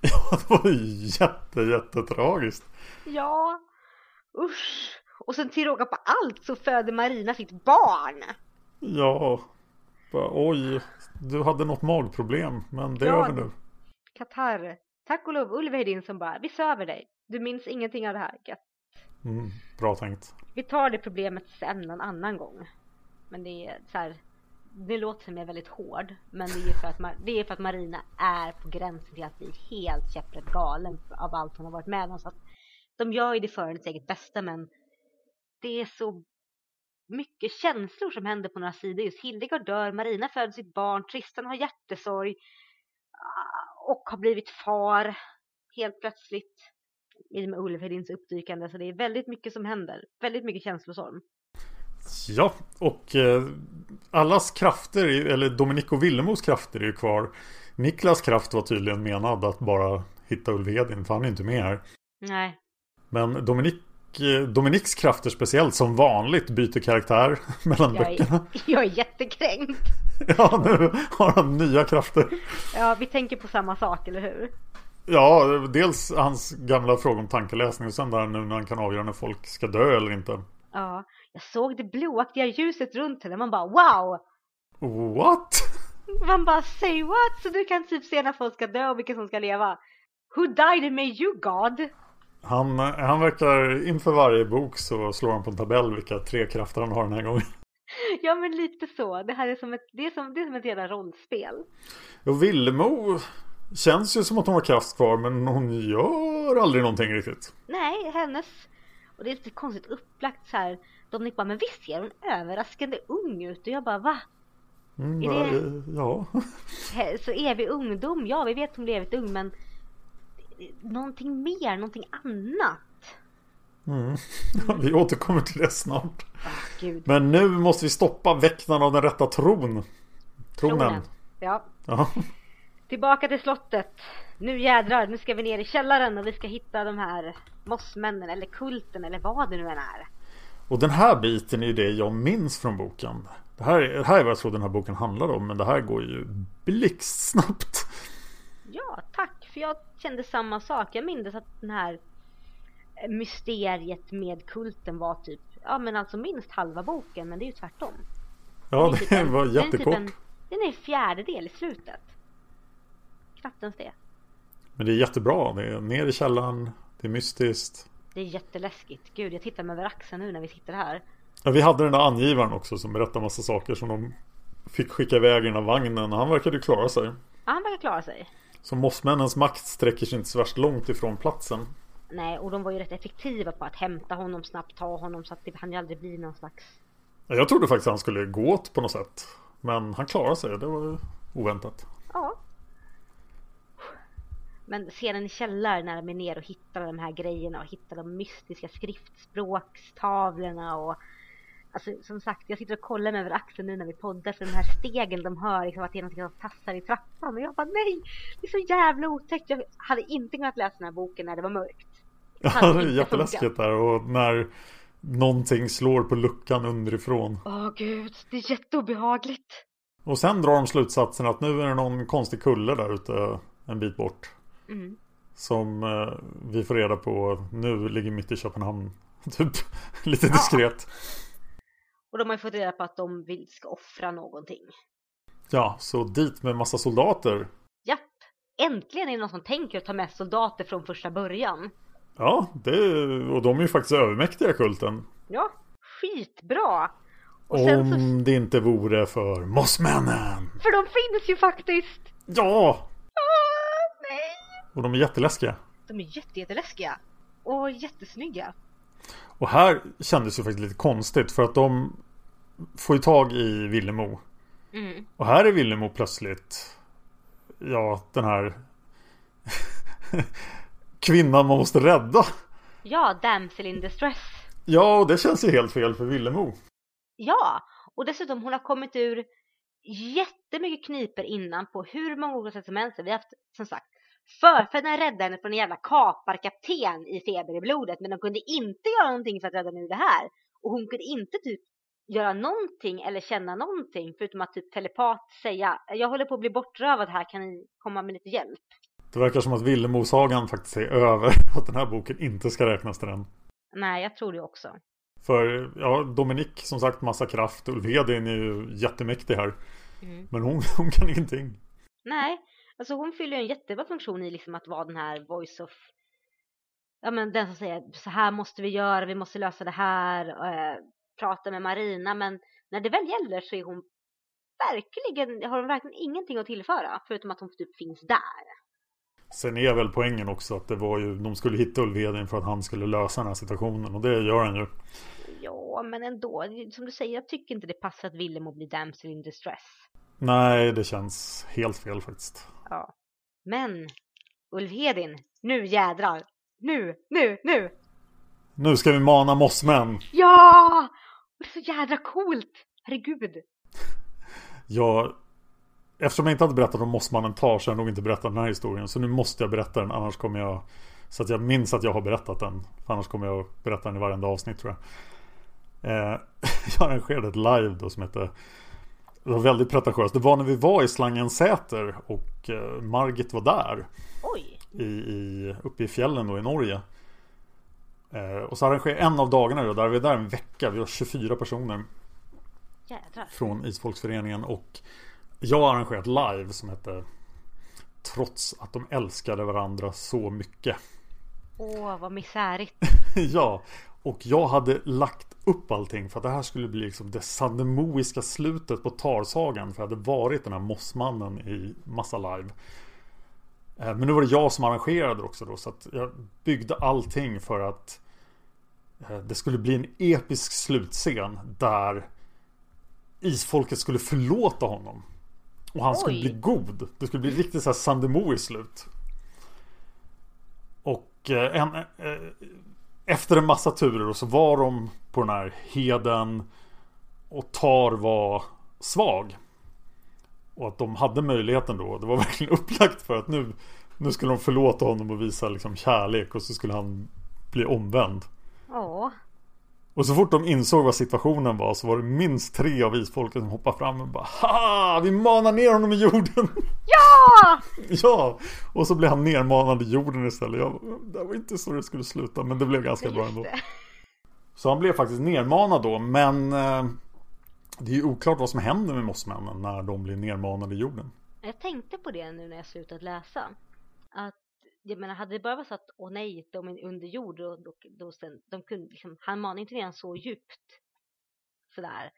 Ja, det var jätte, jättetragiskt. Ja, usch. Och sen till råga på allt så föder Marina sitt barn. Ja, bara, oj, du hade något magproblem, men det är över nu. Katar. Tack och lov Ulf Hedin som bara, vi söver dig. Du minns ingenting av det här. Gött. Mm, bra tänkt. Vi tar det problemet sen någon annan gång. Men det är så här, det låter som jag är väldigt hård. Men det är, för att, det är för att Marina är på gränsen till att bli helt käpprätt galen av allt hon har varit med om. Så att de gör ju det för hennes eget bästa men det är så mycket känslor som händer på några sidor. Just Hildegard dör, Marina föder sitt barn, Tristan har hjärtesorg ah, och har blivit far helt plötsligt i och med Ulf Hedins uppdykande. Så det är väldigt mycket som händer. Väldigt mycket känslosorm. Ja, och eh, allas krafter, eller Dominic och Villemos krafter är ju kvar. Niklas kraft var tydligen menad att bara hitta Ulf Hedin, för han är inte med här. Nej, Men Dominic, eh, Dominics krafter speciellt, som vanligt, byter karaktär mellan jag böckerna. är, jag är jättekränkt. Ja, nu har han nya krafter. Ja, vi tänker på samma sak, eller hur? Ja, dels hans gamla fråga om tankeläsning och sen där nu när han kan avgöra när folk ska dö eller inte. Ja, jag såg det blåaktiga ljuset runt henne. Man bara wow! What? Man bara say what? Så du kan typ se när folk ska dö och vilka som ska leva. Who died may you God? Han, han verkar, inför varje bok så slår han på en tabell vilka tre krafter han har den här gången. ja men lite så. Det här är som ett, det är som, det är som ett jävla rollspel. Och Villemo känns ju som att hon har kraft kvar men hon gör aldrig någonting riktigt. Nej, hennes... Och det är lite konstigt upplagt så här. Dominik bara, men visst ser hon överraskande ung ut? Och jag bara, va? Mm, Är det- Ja. He- Så evig ungdom? Ja, vi vet hon blev evigt ung, men någonting mer, någonting annat. Mm. Vi återkommer till det snart. Gud. Men nu måste vi stoppa väktarna av den rätta tron. Tronen. Tronen. Ja. Ja. Tillbaka till slottet. Nu jädrar, nu ska vi ner i källaren och vi ska hitta de här mossmännen eller kulten eller vad det nu än är. Och den här biten är det jag minns från boken. Det här, är- det här är vad jag tror den här boken handlar om. Men det här går ju blixtsnabbt. Ja, tack. För jag kände samma sak. Jag minns att den här mysteriet med kulten var typ, ja men alltså minst halva boken, men det är ju tvärtom. Ja, är typ det en- var den är typ jättekort. en- Den är en fjärdedel i slutet. Knappt ens det. Men det är jättebra. Det är ner i källaren. Det är mystiskt. Det är jätteläskigt. Gud, jag tittar mig över axeln nu när vi sitter här. Ja, vi hade den där angivaren också som berättade massa saker som de fick skicka iväg i den här vagnen. Han verkade ju klara sig. Ja, han verkar klara sig. Så mossmännens makt sträcker sig inte så värst långt ifrån platsen. Nej, och de var ju rätt effektiva på att hämta honom snabbt, ta honom så att det hann ju aldrig bli någon slags... Ja, Jag trodde faktiskt han skulle gå åt på något sätt. Men han klarade sig. Det var ju oväntat. Ja. Men scenen i källaren när de är ner och hittar de här grejerna och hittar de mystiska skriftspråkstavlorna och Alltså som sagt, jag sitter och kollar mig över axeln nu när vi poddar för de här stegen de hör liksom att det är någonting som tassar i trappan och jag bara nej! Det är så jävla otäckt! Jag hade inte kunnat läsa den här boken när det var mörkt. Ja, det är jätteläskigt där. Och när någonting slår på luckan underifrån. Åh gud, det är jätteobehagligt! Och sen drar de slutsatsen att nu är det någon konstig kulle där ute en bit bort. Mm. Som eh, vi får reda på nu ligger mitt i Köpenhamn. Typ lite diskret. Och de har ju fått reda på att de vill ska offra någonting. Ja, så dit med massa soldater. Japp! Äntligen är det någon som tänker att ta med soldater från första början. Ja, det, och de är ju faktiskt övermäktiga kulten. Ja, skitbra! Och sen så, Om det inte vore för mossmännen. för de finns ju faktiskt! Ja! Och de är jätteläskiga. De är jätte, jätteläskiga. Och jättesnygga. Och här kändes ju faktiskt lite konstigt för att de får ju tag i Villemo. Mm. Och här är Villemo plötsligt Ja, den här Kvinnan man måste rädda. Ja, damsel in distress. Ja, och det känns ju helt fel för Villemo. Ja, och dessutom hon har kommit ur jättemycket kniper innan på hur många olika sätt som helst. Vi har haft, som sagt, förfäderna räddade henne från en jävla kaparkapten i feber i blodet, men de kunde inte göra någonting för att rädda henne ur det här. Och hon kunde inte typ göra någonting eller känna någonting förutom att typ telepat säga jag håller på att bli bortrövad här, kan ni komma med lite hjälp? Det verkar som att Villemo-sagan faktiskt är över. Att den här boken inte ska räknas till den. Nej, jag tror det också. För ja, Dominik som sagt massa kraft. Ulvedin är ju jättemäktig här. Mm. Men hon, hon kan ingenting. Nej, alltså hon fyller ju en jättebra funktion i liksom att vara den här voice of Ja men den som säger så här måste vi göra, vi måste lösa det här, eh, prata med Marina men när det väl gäller så är hon verkligen, har hon verkligen ingenting att tillföra förutom att hon typ finns där. Sen är väl poängen också att det var ju De skulle hitta Ulvedin för att han skulle lösa den här situationen. Och det gör han ju. Ja men ändå, som du säger, jag tycker inte det passar att Willem bli damsel in distress. Nej, det känns helt fel faktiskt. Ja. Men Ulfhedin, nu jädrar! Nu, nu, nu! Nu ska vi mana mossmän. Ja! Det är så jädra coolt! Herregud! Jag, eftersom jag inte hade berättat om mossmannen tar så har jag nog inte berättat den här historien. Så nu måste jag berätta den annars kommer jag Så att jag minns att jag har berättat den. För annars kommer jag berätta den i varenda avsnitt tror jag. Eh, jag arrangerade ett live då som hette Det var väldigt pretentiöst. Det var när vi var i Slangensäter och eh, Margit var där. Oj! i, i, uppe i fjällen då i Norge. Eh, och så arrangerar jag en av dagarna då, där vi är där en vecka. Vi har 24 personer Jädrar. från Isfolksföreningen. Och jag har arrangerat live som hette Trots att de älskade varandra så mycket. Åh, vad misärigt. ja, Och jag hade lagt upp allting för att det här skulle bli liksom det sandemoiska slutet på Tarsagan. För jag hade varit den här mossmannen i massa live. Eh, men nu var det jag som arrangerade också då. Så att jag byggde allting för att eh, det skulle bli en episk slutscen. Där isfolket skulle förlåta honom. Och han skulle Oj. bli god. Det skulle bli riktigt så här Sandemo i slut. Och eh, en, efter en massa turer och så var de på den här heden. Och Tar var svag. Och att de hade möjligheten då. Det var verkligen upplagt för att nu, nu skulle de förlåta honom och visa liksom kärlek. Och så skulle han bli omvänd. Ja. Och så fort de insåg vad situationen var så var det minst tre av isfolket som hoppade fram och bara Ha! Vi manar ner honom i jorden! Ja! ja! Och så blev han nermanad i jorden istället. Jag, det var inte så det skulle sluta men det blev ganska bra ändå. Så han blev faktiskt nermanad då men eh, Det är ju oklart vad som händer med mossmännen när de blir nermanade i jorden. Jag tänkte på det nu när jag slutat läsa. Att jag menar, hade det bara varit så att åh nej, de är under jord då, då, då sen, de kunde liksom, han manar inte ner en så djupt. Sådär,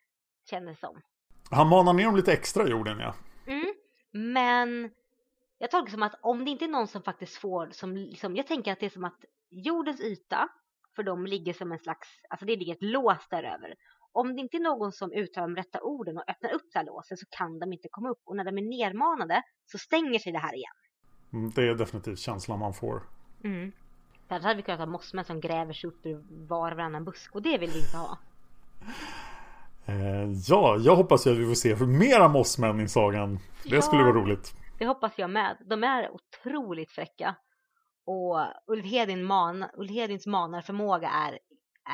kändes som. Han manar ner dem lite extra i jorden ja. Mm. Men jag tolkar det som att om det inte är någon som faktiskt får, som liksom, jag tänker att det är som att jordens yta för dem ligger som en slags, alltså det ligger ett lås där över. Om det inte är någon som uttalar de rätta orden och öppnar upp det här låset så kan de inte komma upp och när de är nermanade så stänger sig det här igen. Mm, Det är definitivt känslan man får. Mm. Annars hade vi kunnat ha mossmän som gräver sig upp ur var och varannan busk och det vill vi inte ha. Eh, ja, jag hoppas ju att vi får se för mera mossmän i sagan. Det Ja. skulle vara roligt. Det hoppas jag med. De är otroligt fräcka. Och Ulf, Hedin man, Ulf Hedins manarförmåga är,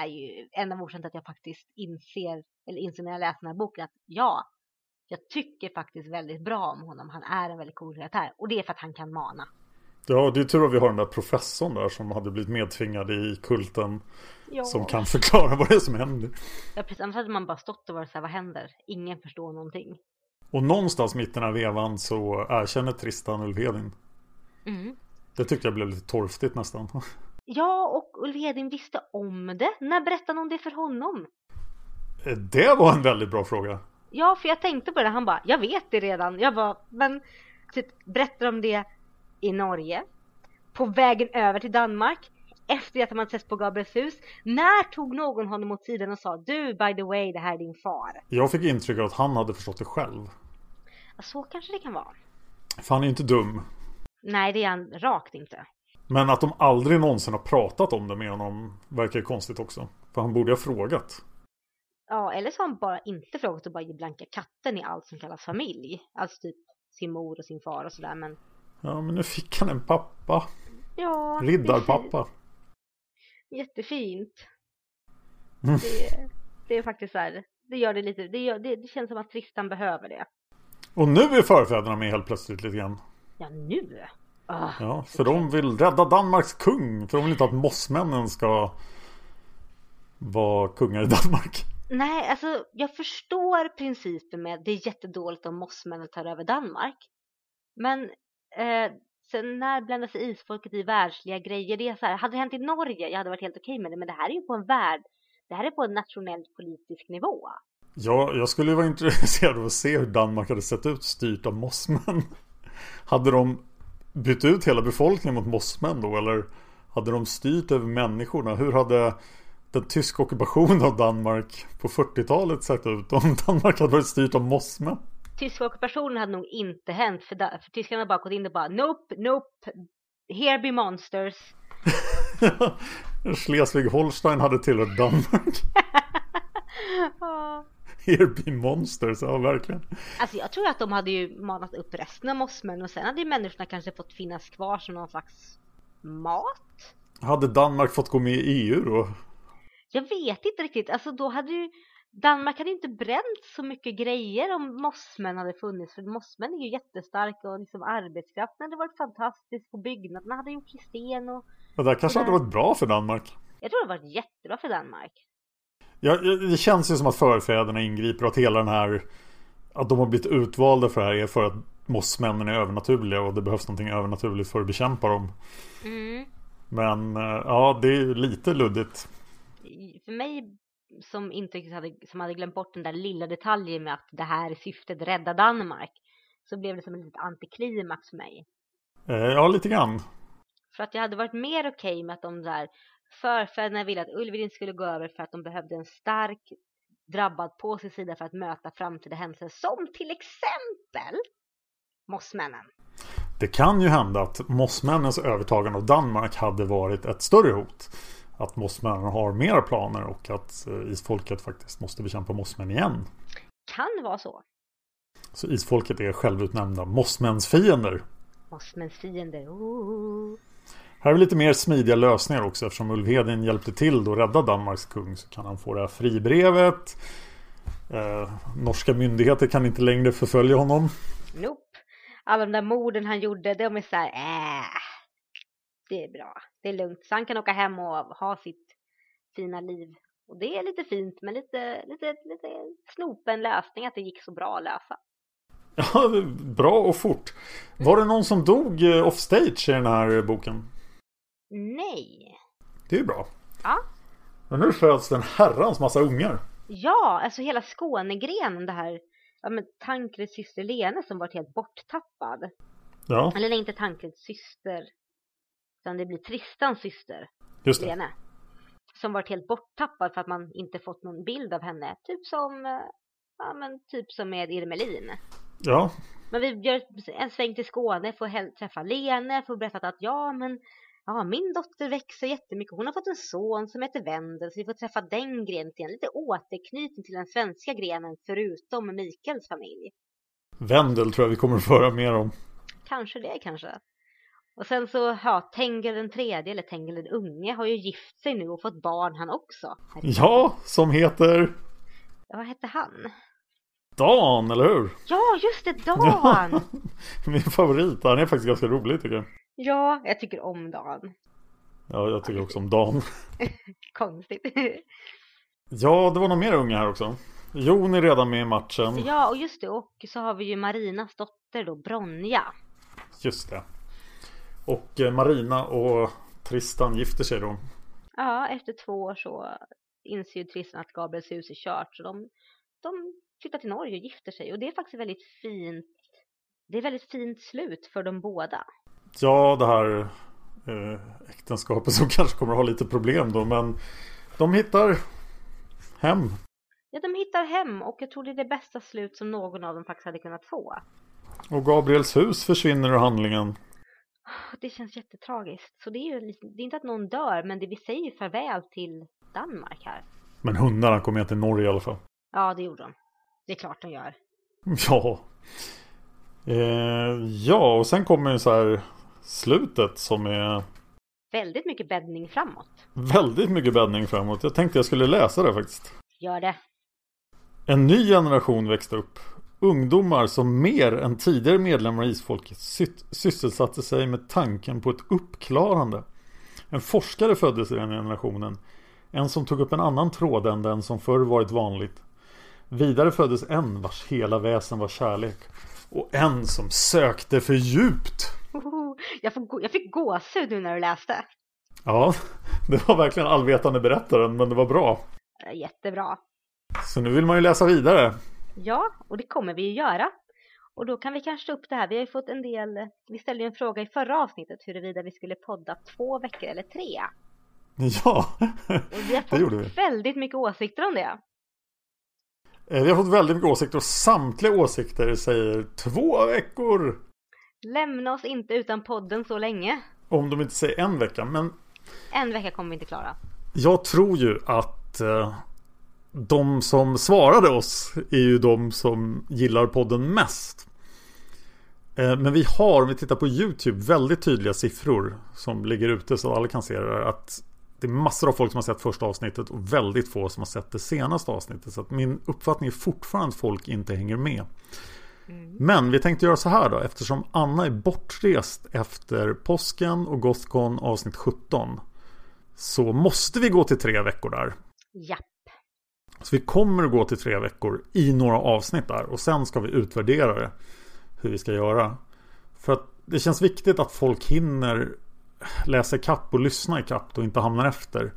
är ju en av orsakerna till att jag faktiskt inser, eller inser när jag läser den här boken att ja, jag tycker faktiskt väldigt bra om honom. Han är en väldigt cool karaktär. Och det är för att han kan mana. Ja, det är tur att vi har den där professorn där som hade blivit medtvingad i kulten. Ja. Som kan förklara vad det är som händer. Ja, precis. Annars hade man bara stått och varit så här, vad händer? Ingen förstår någonting. Och någonstans mitt i den här vevan så erkänner Tristan Ulfhedin. Mm. Det tyckte jag blev lite torftigt nästan. Ja, och Ulf Hedin visste om det. När berättade hon det för honom? Eh, Det var en väldigt bra fråga. Ja, för jag tänkte på det. Han bara, jag vet det redan. Jag bara, men typ, berättar de det i Norge? På vägen över till Danmark? Efter att man hade sett på Gabriels hus? När tog någon honom åt sidan och sa, du by the way, det här är din far? Jag fick intrycket att han hade förstått det själv. Ja, så kanske det kan vara. För han är ju inte dum. Nej, det är han rakt inte. Men att de aldrig någonsin har pratat om det med honom verkar ju konstigt också. För han borde ha frågat. Ja, eller så har han bara inte frågat och bara ger blanka katten i allt som kallas familj. Alltså typ sin mor och sin far och sådär, men Ja, men nu fick han en pappa. ja. Riddarpappa. Jättefint. Mm. Det, det är faktiskt så här, det gör det lite, det, gör, det, det känns som att Tristan behöver det. Och nu är förfäderna med helt plötsligt lite grann. Ja, nu? Ah, Ja, för de vill rädda Danmarks kung. För de vill inte att mossmännen ska vara kungar i Danmark. Nej, alltså jag förstår principen med det är jättedåligt om mossmännen tar över Danmark. Men eh, sen när blandar sig isfolket i världsliga grejer? Det är så här, hade det hänt i Norge, jag hade varit helt okej med det. Men det här är ju på en värld, det här är på en nationell politisk nivå. Ja, jag skulle ju vara intresserad av att se hur Danmark hade sett ut styrt av mossmän. Hade de bytt ut hela befolkningen mot mossmän då? Eller hade de styrt över människorna? Hur hade den tyska ockupationen av Danmark på 40-talet sett ut om Danmark hade varit styrt av mossmän? Tyska ockupationen hade nog inte hänt för, för tyskarna hade bara gått in och bara nope, nope, here be monsters. Schleswig-Holstein hade tillhört Danmark. Here be monsters, ja verkligen. Alltså jag tror att de hade ju manat upp resten av mossmän och sen hade ju människorna kanske fått finnas kvar som någon slags mat. Hade Danmark fått gå med i EU då? Jag vet inte riktigt, alltså då hade ju Danmark hade inte bränt så mycket grejer om mossmän hade funnits för mossmän är ju jättestarka och liksom arbetskraften hade varit fantastisk och byggnaderna hade gjorts i sten och Det där kanske hade varit bra för Danmark. jag tror det varit jättebra för Danmark. Ja, det känns ju som att förfäderna ingriper och att hela den här Att de har blivit utvalda för det här är för att mossmännen är övernaturliga och det behövs någonting övernaturligt för att bekämpa dem. Mm. Men eh, ja, det är lite luddigt. För mig som inte hade, som hade glömt bort den där lilla detaljen med att det här syftet rädda Danmark så blev det som en litet antiklimax för mig. Eh, ja, lite grann. För att jag hade varit mer okej okay med att de där förfäderna ville att Ulvin inte skulle gå över för att de behövde en stark drabbad på sin sida för att möta framtida händelser som till exempel mossmännen. Det kan ju hända att mossmännens övertagande av Danmark hade varit ett större hot. Att mossmännen har mera planer och att eh, isfolket faktiskt måste bekämpa mossmän igen. Kan vara så. Så isfolket är självutnämnda mossmänsfiender. Mossmänsfiender, oh. Här är lite mer smidiga lösningar också eftersom Ulvhedin hjälpte till att rädda Danmarks kung så kan han få det här fribrevet. Eh, norska myndigheter kan inte längre förfölja honom. Nope. Alla de där morden han gjorde, de är så här, äh, det är bra, det är lugnt. Så han kan åka hem och ha sitt fina liv. Och det är lite fint, men lite, lite, lite snopen lösning att det gick så bra att lösa. Ja, bra och fort. Var det någon som dog eh, offstage i den här boken? Nej. Det är ju bra. Ja. Men nu föds det en herrans massa ungar. Ja, alltså hela Skånegrenen det här. Ja men Tankreds syster Lene som varit helt borttappad. Ja. Eller nej, inte Tankreds syster. Utan det blir Tristans syster. Just det. Lene. Som varit helt borttappad för att man inte fått någon bild av henne. Typ som, eh, ja men typ som med Irmelin. Ja. Men vi gör en sväng till Skåne, får träffa Lene, får berätta att ja men ja, min dotter växer jättemycket. Hon har fått en son som heter Wendel, så vi får träffa den grenen igen. Lite återknytning till den svenska grenen, förutom Mikaels familj. Wendel tror jag vi kommer att föra mer om. Kanske det, kanske. Och sen så, ja, Tengel den tredje, eller Tengel den unge, har ju gift sig nu och fått barn han också. Ja, som heter... Ja, vad hette han? Dan, eller hur? Ja, just det, Dan! Min favorit, han är faktiskt ganska rolig tycker jag. Ja, jag tycker om Dan. Ja, jag tycker också om Dan. Konstigt. ja, det var nog mer unga här också. Jon är redan med i matchen. Ja, och just det. Och så har vi ju Marinas dotter då, Bronja. Just det. Och eh, Marina och Tristan gifter sig då. Ja, efter två år så inser ju Tristan att Gabriels hus är kört. Så de, de flyttar till Norge och gifter sig. Och det är faktiskt väldigt fint. Det är väldigt fint slut för de båda. Ja, det här eh, äktenskapet som kanske kommer att ha lite problem då. Men de hittar hem. Ja, de hittar hem och jag tror det är det bästa slut som någon av dem faktiskt hade kunnat få. Och Gabriels hus försvinner ur handlingen. Det känns jättetragiskt. Så det är ju det är inte att någon dör, men det vi säger farväl till Danmark här. Men hundarna kommer till Norge i alla fall. Ja, det gjorde de. Det är klart de gör. Ja. Eh, ja, och sen kommer ju så här slutet som är... Väldigt mycket bäddning framåt. Väldigt mycket bäddning framåt. Jag tänkte jag skulle läsa det faktiskt. Gör det. En ny generation växte upp. Ungdomar som mer än tidigare medlemmar i isfolket sysselsatte sig med tanken på ett uppklarande. En forskare föddes i den generationen. En som tog upp en annan tråd än den som förr varit vanligt. Vidare föddes en vars hela väsen var kärlek. Och en som sökte för djupt. Jag, får, jag fick gåshud nu när du läste. Ja, det var verkligen allvetande berättaren, men det var bra. Jättebra. Så nu vill man ju läsa vidare. Ja, och det kommer vi ju göra. Och då kan vi kanske ta upp det här. Vi har ju fått en del, vi ställde ju en fråga i förra avsnittet huruvida vi skulle podda två veckor eller tre. Ja, och vi har fått det gjorde vi. väldigt mycket åsikter om det. Eh, vi har fått väldigt mycket åsikter och samtliga åsikter säger två veckor. Lämna oss inte utan podden så länge. Om de inte säger en vecka, men... En vecka kommer vi inte klara. Jag tror ju att eh, de som svarade oss är ju de som gillar podden mest. Eh, men vi har, om vi tittar på YouTube, väldigt tydliga siffror som ligger ute så alla kan se det. Att det är massor av folk som har sett första avsnittet och väldigt få som har sett det senaste avsnittet. Så min uppfattning är fortfarande att folk inte hänger med. Mm. Men vi tänkte göra så här då, eftersom Anna är bortrest efter påsken och Gothcon avsnitt 17. Så måste vi gå till tre veckor där. Japp. Så vi kommer att gå till tre veckor i några avsnitt där och sen ska vi utvärdera det. Hur vi ska göra. För att det känns viktigt att folk hinner läsa kapp och lyssna i kapp och inte hamnar efter.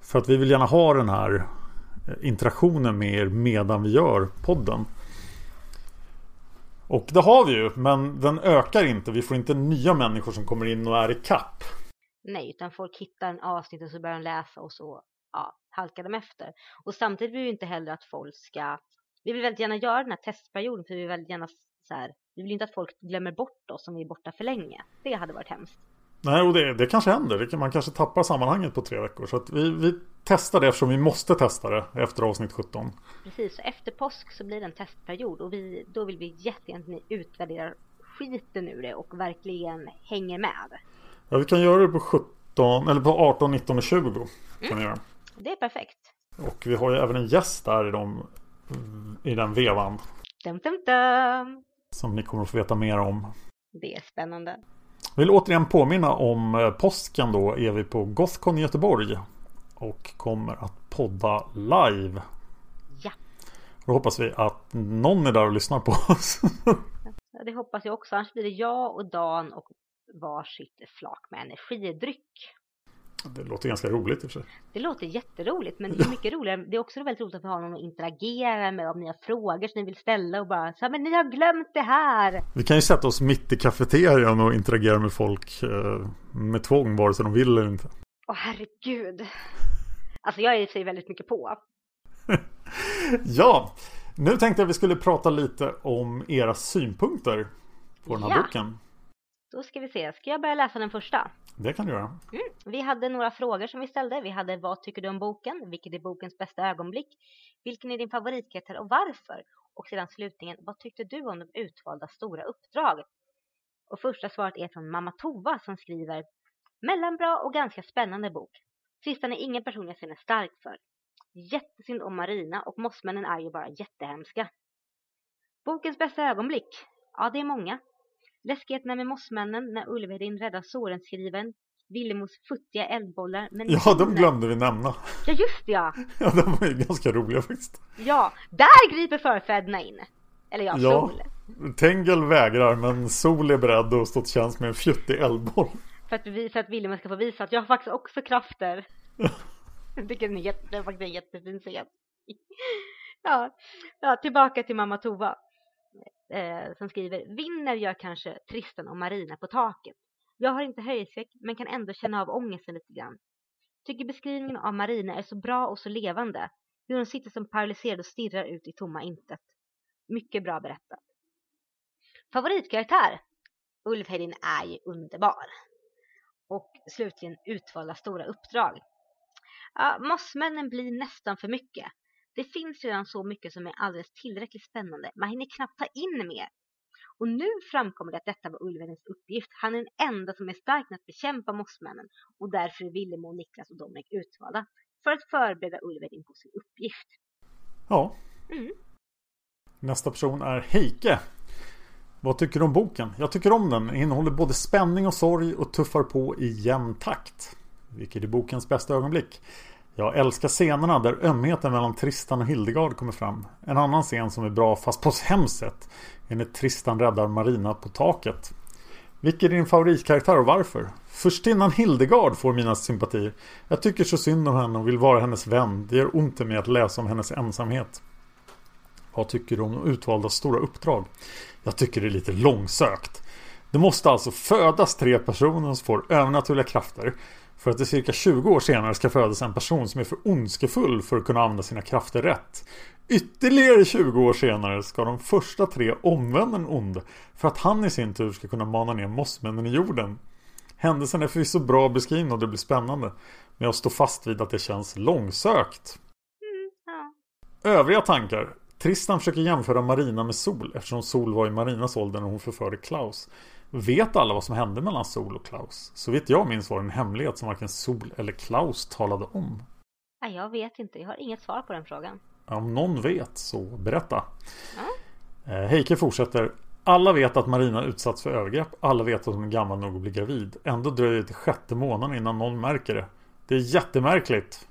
För att vi vill gärna ha den här eh, interaktionen med er medan vi gör podden. Och det har vi ju, men den ökar inte. Vi får inte nya människor som kommer in och är i kapp. Nej, utan folk hittar en avsnitt och så börjar de läsa och så ja, halkar de efter. Och samtidigt vill vi inte heller att folk ska... Vi vill väldigt gärna göra den här testperioden för vi vill väldigt gärna så här, vi vill inte att folk glömmer bort oss om vi är borta för länge. Det hade varit hemskt. Nej, och det, det kanske händer. Man kanske tappar sammanhanget på tre veckor. Så vi, vi testar det eftersom vi måste testa det efter avsnitt 17. Precis, så efter påsk så blir det en testperiod och vi, då vill vi jättegärna att ni utvärderar skiten ur det och verkligen hänger med. Ja, vi kan göra det på 17, eller på 18, 19 och 20. Kan Mm. vi göra. Det är perfekt. Och vi har ju även en gäst där i, de, i den vevan. Dum, dum, dum. Som ni kommer att få veta mer om. Det är spännande. Vill återigen påminna om eh, påsken då är vi på Gothcon i Göteborg. Och kommer att podda live. Ja, Då hoppas vi att någon är där och lyssnar på oss. det hoppas jag också. Annars blir det jag och Dan och varsitt flak med energidryck. Det låter ganska roligt i och för sig. Det låter jätteroligt, men det är mycket roligare. Det är också väldigt roligt att ha någon att interagera med om ni har frågor som ni vill ställa och bara så här, men ni har glömt det här. Vi kan ju sätta oss mitt i kafeterian och interagera med folk eh, med tvång vare sig de vill eller inte. Åh herregud. Alltså jag är i sig väldigt mycket på. Ja, nu tänkte jag vi skulle prata lite om era synpunkter på den här Ja. boken. Då ska vi se, ska jag börja läsa den första? Det kan du göra. Mm. Vi hade några frågor som vi ställde. Vi hade vad tycker du om boken? Vilket är bokens bästa ögonblick? Vilken är din favoritkaraktär och varför? Och sedan slutligen, vad tyckte du om de utvalda stora uppdrag? Och första svaret är från Mamma Tova som skriver Mellanbra och ganska spännande bok. Sistan är ingen person jag känner starkt för. Jättesynd om Marina och mossmännen är ju bara jättehemska. Bokens bästa ögonblick? Ja, det är många. Läskigheterna med mossmännen när Ulverin räddar Sorenskriven, Villemos futtiga eldbollar. Men Ja, de glömde vi nämna. Ja, just det, ja. Ja, de var ju ganska roliga faktiskt. Ja, där griper förfäderna in. Eller ja, Ja. Sol. Tengel vägrar, men Sol är beredd att stå till tjänst med en fjuttig eldboll. För att, bevisa, att Willem ska få visa att jag har faktiskt också krafter. Jag tycker den är jätte, det är faktiskt en jättefin scen. Ja, ja, tillbaka till mamma Tova. Eh, som skriver, vinner gör kanske Tristan och Marina på taket. Jag har inte höjdskräck men kan ändå känna av ångesten lite grann. Tycker beskrivningen av Marina är så bra och så levande. Hur hon sitter som paralyserad och stirrar ut i tomma intet. Mycket bra berättat. Favoritkaraktär? Ulfhedin är ju underbar. Och slutligen utvalda stora uppdrag. Ja, mossmännen blir nästan för mycket. Det finns redan så mycket som är alldeles tillräckligt spännande. Man hinner knappt ta in mer. Och nu framkommer det att detta var Ulvedins uppgift. Han är den enda som är stark med att bekämpa mossmännen och därför är Willemo, Niklas och Dominic utvalda för att förbereda Ulvedin på sin uppgift. Ja. Mm. Nästa person är Heike. Vad tycker du om boken? Jag tycker om den. Den innehåller både spänning och sorg och tuffar på i jämn takt. Vilket är bokens bästa ögonblick. Jag älskar scenerna där ömheten mellan Tristan och Hildegard kommer fram. En annan scen som är bra fast på ett hemskt sätt är när Tristan räddar Marina på taket. Vilken är din favoritkaraktär och varför? Först innan Hildegard får mina sympatier. Jag tycker så synd om henne och vill vara hennes vän. Det gör ont i mig att läsa om hennes ensamhet. Vad tycker du om utvalda stora uppdrag? Jag tycker det är lite långsökt. Det måste alltså födas tre personer som får övernaturliga krafter för att det cirka 20 år senare ska födas en person som är för ondskefull för att kunna använda sina krafter rätt. Ytterligare 20 år senare ska de första tre omvända den onde för att han i sin tur ska kunna mana ner mossmännen i jorden. Händelsen är förvisso bra beskriven och det blir spännande. Men jag står fast vid att det känns långsökt. Mm, ja. Övriga tankar. Tristan försöker jämföra Marina med Sol eftersom Sol var i Marinas ålder när hon förförde Klaus. Vet alla vad som hände mellan Sol och Klaus? Så vitt jag minns var det en hemlighet som varken Sol eller Klaus talade om. Nej, jag vet inte. Jag har inget svar på den frågan. Om någon vet så berätta. Eh, Heike fortsätter. Alla vet att Marina utsatts för övergrepp. Alla vet att hon är gammal nog att bli gravid. Ändå dröjer det till sjätte månaden innan någon märker det. Det är jättemärkligt.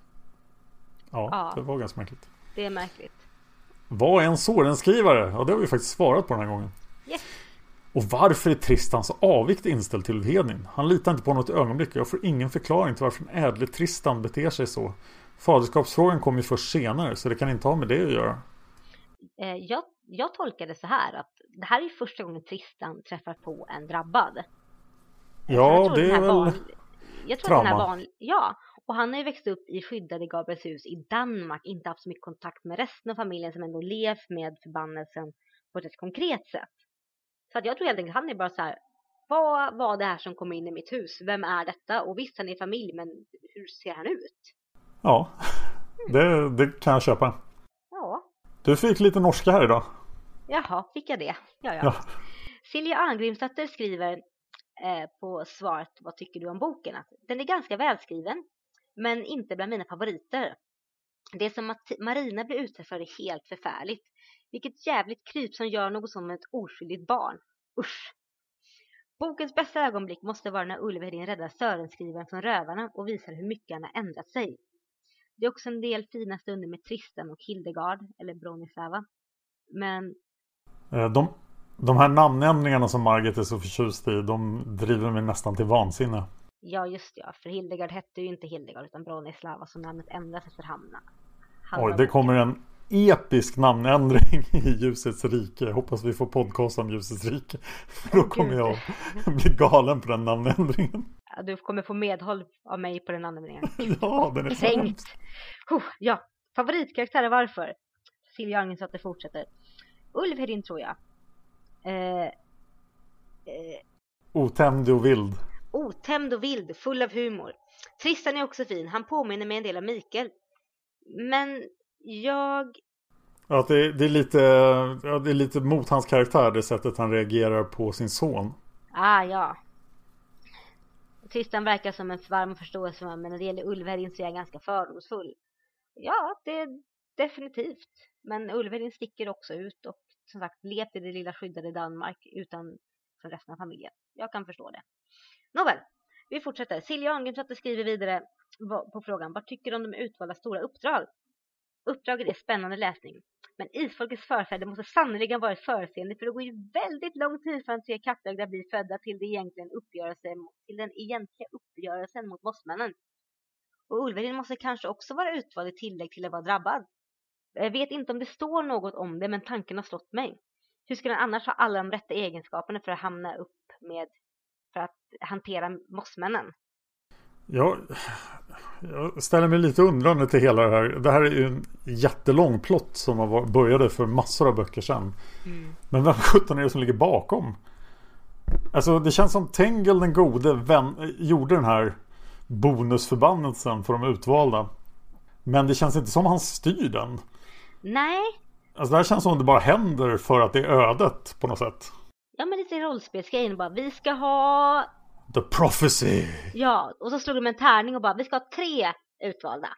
Ja, Ja. det var ganska märkligt. Det är märkligt. Vad är en Sorenskrivare? Ja, det har vi faktiskt svarat på den här gången. Yes. Och varför är Tristan så avigt inställd till Hedin? Han litar inte på något ögonblick. Jag får ingen förklaring till varför den ädle Tristan beter sig så. Faderskapsfrågan kommer ju först senare så det kan inte ha med det att göra. Eh, jag, jag tolkar det så här att det här är första gången Tristan träffar på en drabbad. Ja, det är väl barn, Jag tror trauma. att den här barn, ja, och han har ju växt upp i skyddade Gabrielshus i Danmark, inte haft så mycket kontakt med resten av familjen som ändå levt med förbannelsen på ett konkret sätt. Så att jag tror helt enkelt han är bara så här, vad var det här som kom in i mitt hus? Vem är detta? Och visst, han är familj, men hur ser han ut? Ja, det, det kan jag köpa. Ja, Du fick lite norska här idag. jaha, fick jag det? Ja, ja. Ja. Silja Arngrimsdotter skriver eh, på svaret Vad tycker du om boken? Att den är ganska välskriven men inte bland mina favoriter. Det som att Marina blir utsatt för är helt förfärligt. Vilket jävligt kryp som gör något som ett oskyldigt barn. Usch! Bokens bästa ögonblick måste vara när Ulf Hedin räddar Sörenskrivaren från rövarna och visar hur mycket han har ändrat sig. Det är också en del fina stunder med Tristan och Hildegard, eller Bronislava. Men Eh, De, de här namnändringarna som Margit är så förtjust i, de driver mig nästan till vansinne. Ja, just ja. För Hildegard hette ju inte Hildegard utan Bronislava så namnet ändras efter hamna. Oj, det kommer en episk namnändring i Ljusets rike. Jag hoppas vi får podcast om Ljusets rike. För då kommer jag bli galen på den namnändringen. Ja, Du kommer få medhåll av mig på den andra Ja, den är hemsk. Huh, ja, favoritkaraktärer varför? Silja Arngensdotter fortsätter. Ulf Hedin tror jag. Eh, eh, Otämjd och vild. otämjd och vild, full av humor. Tristan är också fin, han påminner mig en del om Mikael. Men jag... Ja, det, det, är lite, ja, det är lite mot hans karaktär, det sättet han reagerar på sin son. Ah, ja. Tristan verkar som en varm och förståelsefull, men när det gäller Ulf Hedin så är jag ganska fördomsfull. Ja, det är definitivt. Men Ulf Hedin sticker också ut och som sagt levt i det lilla skyddade Danmark utan från resten av familjen. Jag kan förstå det. Nåväl, vi fortsätter. Silja Arngrimsdotter skriver vidare på frågan Vad tycker du om de utvalda stora uppdrag? Uppdraget är spännande läsning. Men isfolkets förfäder måste sannerligen varit förutseende för det går ju väldigt lång tid från tre kattögda blir födda till, det egentligen uppgörelse, till den egentliga uppgörelsen mot mossmännen. Och Ulverin måste kanske också vara utvald i tillägg till att vara drabbad. Jag vet inte om det står något om det, men tanken har slått mig. Hur skulle han annars ha alla de rätta egenskaperna för att hamna upp med, för att hantera mossmännen? Ja, jag ställer mig lite undrande till hela det här. Det här är ju en jättelång plott som har började för massor av böcker sedan. Men vem sjutton är det som ligger bakom? Alltså det känns som Tengel den gode vän, gjorde den här bonusförbannelsen för de utvalda. Men det känns inte som han styr den. Nej, Alltså det här känns som det bara händer för att det är ödet på något sätt. ja men lite rollspelsgrejen bara. Vi ska ha The prophecy. Ja, och så slog de en tärning och bara vi ska ha tre utvalda.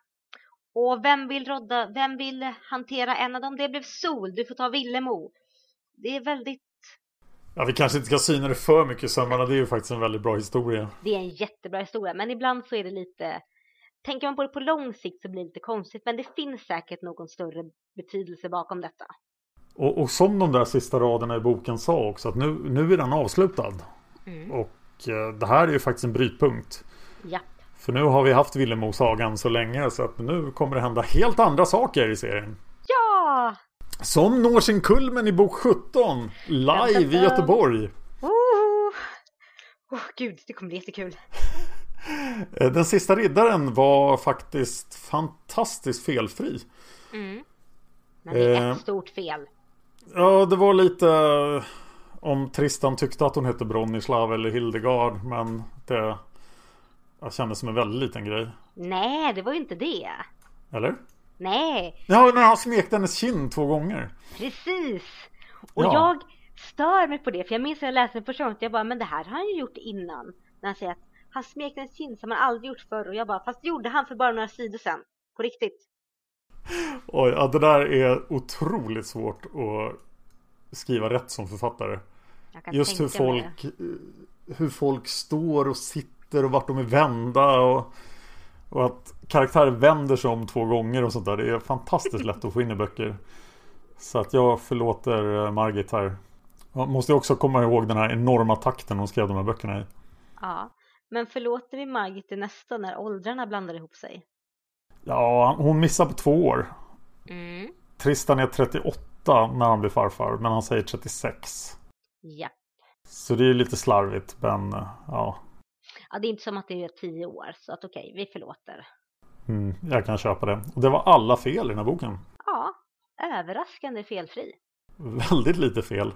Och vem vill rodda, vem vill hantera en av dem? Det blev Sol, du får ta Villemo. Det är väldigt, Ja vi kanske inte ska syna det för mycket i sömmarna. Det är ju faktiskt en väldigt bra historia. det är en jättebra historia. Men ibland så är det lite, tänker man på det på lång sikt så blir det lite konstigt. Men det finns säkert någon större betydelse bakom detta. Och, och som de där sista raderna i boken sa också att nu, nu är den avslutad. Och eh, det här är ju faktiskt en brytpunkt. Ja, För nu har vi haft Villemo-sagan så länge så att nu kommer det hända helt andra saker i serien. ja! Som når sin kulmen i bok 17. Live i Göteborg. Oh, oh gud, det kommer bli jättekul. Eh, Den sista riddaren var faktiskt fantastiskt felfri. Men det är Eh. ett stort fel. Ja, det var lite eh, om Tristan tyckte att hon hette Bronislav eller Hildegard. Men det kändes som en väldigt liten grej. Nej, det var ju inte det. Eller? Nej, Ja, när han smekte hennes kind två gånger. Precis! Och Ja. jag stör mig på det, för jag minns när jag läste den första gången, jag bara, men det här har han ju gjort innan. När han säger att han smekte en kind som han aldrig gjort förr och jag bara, fast det gjorde han för bara några sidor sedan. På riktigt. Oj, ja, det där är otroligt svårt att skriva rätt som författare. Just hur folk, hur folk står och sitter och vart de är vända. Och, och att karaktärer vänder sig om två gånger och sånt där. Det är fantastiskt lätt att få in i böcker. Så att jag förlåter eh, Margit här. Man måste också komma ihåg den här enorma takten hon skrev de här böckerna i. Ja, men förlåter vi Margit det nästa när åldrarna blandar ihop sig? Ja, hon missar på två år. Mm. Tristan är 38 när han blir farfar, men han säger 36. Ja. Så det är lite slarvigt, men ja. Ja, det är inte som att det är tio år, så att okej, vi förlåter. Mm, jag kan köpa det. Och det var alla fel i den här boken. Ja, överraskande felfri. Väldigt lite fel.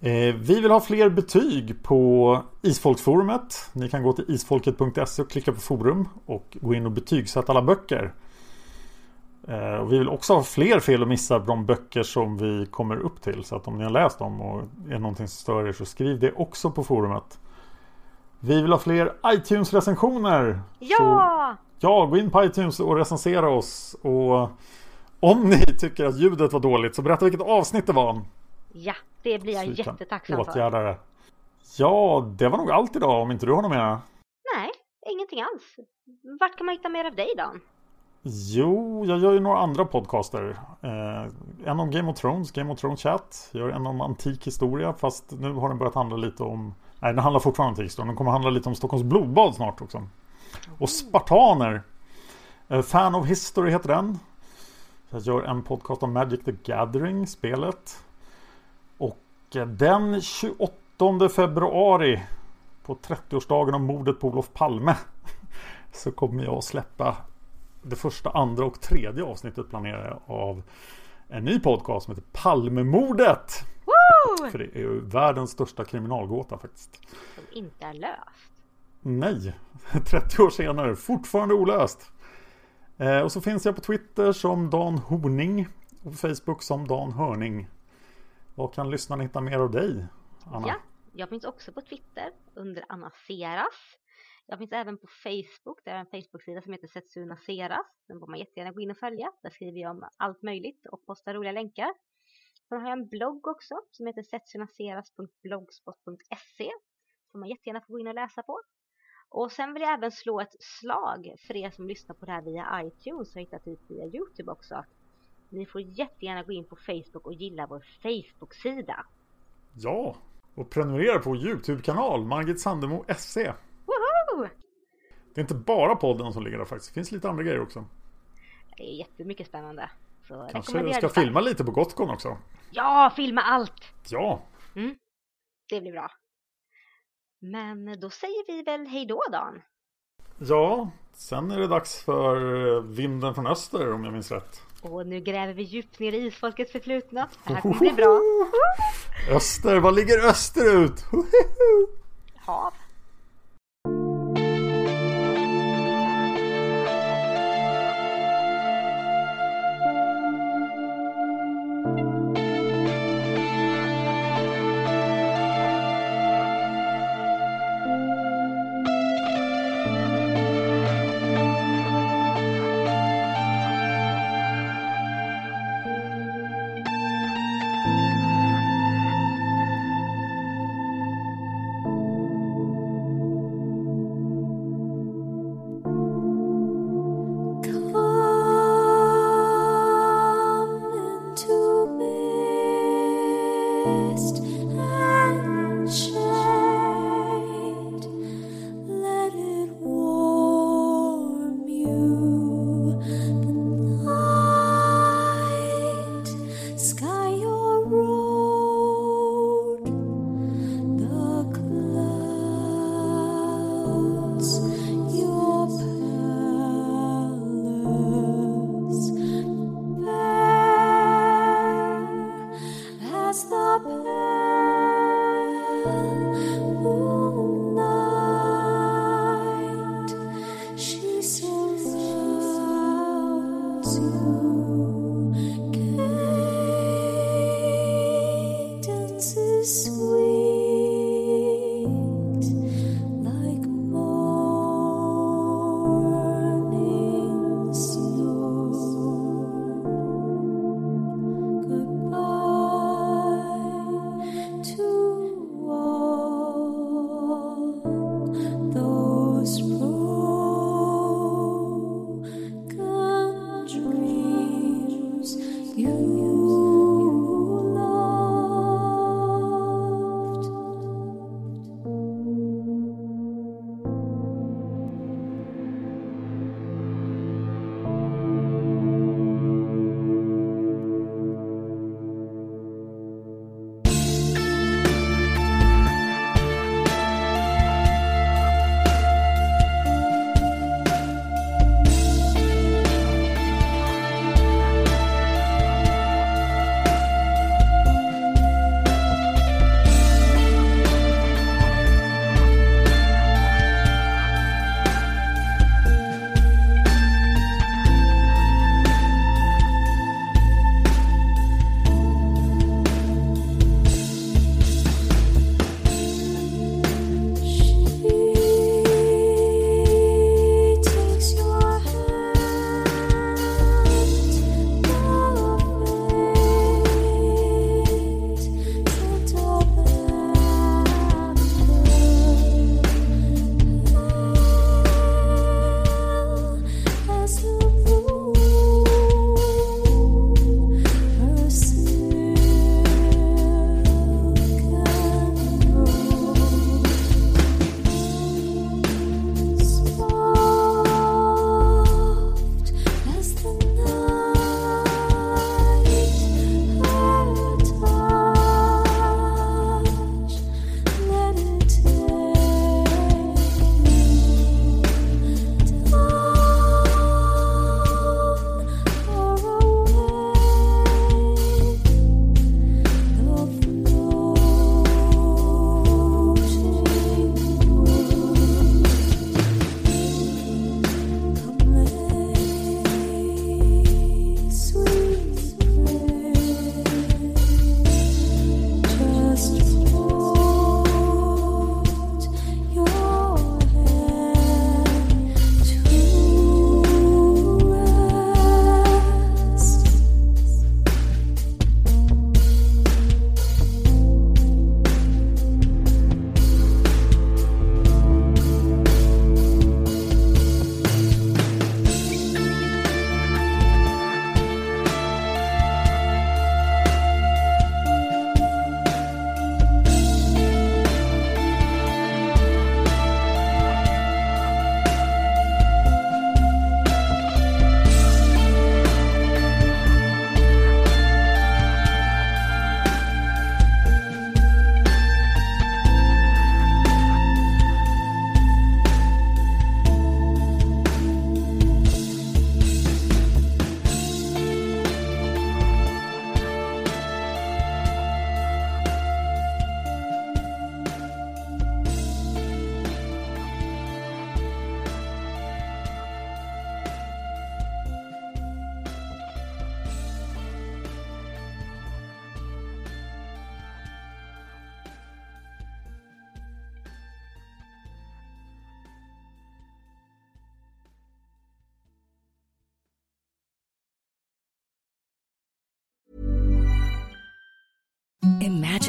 Eh, vi vill ha fler betyg på Isfolksforumet. Ni kan gå till isfolket.se och klicka på forum och gå in och betygsätta alla böcker. Eh, och vi vill också ha fler fel och missar på de böcker som vi kommer upp till. Så att om ni har läst dem och är någonting som stör er så skriv det också på forumet. Vi vill ha fler iTunes-recensioner. Ja! Så, ja, gå in på iTunes och recensera oss. Och om ni tycker att ljudet var dåligt så berätta vilket avsnitt det var. Ja, det blir jag jättetacksam för. åtgärda det. Ja, det var nog allt idag om inte du har något mer. Nej, ingenting alls. Vart kan man hitta mer av dig Dan? Jo, jag gör ju några andra podcaster. Eh, en om Game of Thrones, Game of Thrones Chat. Jag gör en om antik historia, fast nu har den börjat handla lite om... Nej, den handlar fortfarande om antik historia. Den kommer handla lite om Stockholms blodbad snart också. Och Spartaner. Eh, Fan of History heter den. Jag gör en podcast om Magic the Gathering, spelet. Och eh, den 28 februari på 30-årsdagen av mordet på Olof Palme så kommer jag att släppa det första, andra och tredje avsnittet planerar jag av en ny podcast som heter Palmemordet. Woo! För det är ju världens största kriminalgåta faktiskt. Som inte är löst. Nej, 30 år senare, fortfarande olöst. Eh, och så finns jag på Twitter som Dan Horning och på Facebook som Dan Hörning. Vad kan lyssnarna hitta mer av dig, Anna? Ja, jag finns också på Twitter under Anna Seras. Jag finns även på Facebook, där är en Facebook-sida som heter Setsuna Seras. Den får man jättegärna gå in och följa. Där skriver jag om allt möjligt och postar roliga länkar. Sen har jag en blogg också som heter setsunaseras.blogspot.se som man jättegärna får gå in och läsa på. Och sen vill jag även slå ett slag för er som lyssnar på det här via iTunes och hittat typ ut via Youtube också. Ni får jättegärna gå in på Facebook och gilla vår Facebook-sida. Ja, och prenumerera på vår YouTube-kanal Margit Sandemo SE. Det är inte bara podden som ligger där faktiskt. Det finns lite andra grejer också. Det är jättemycket spännande. Så Kanske rekommenderar ska filma lite på Gotcon också. Ja, filma allt! Ja, Det blir bra. Men då säger vi väl hej då Dan. ja. Sen är det dags för eh, Vinden från Öster om jag minns rätt. Och nu gräver vi djupt ner i isfolkets förflutna. Det här kommer bli bra. Öster, vad ligger österut? Hav.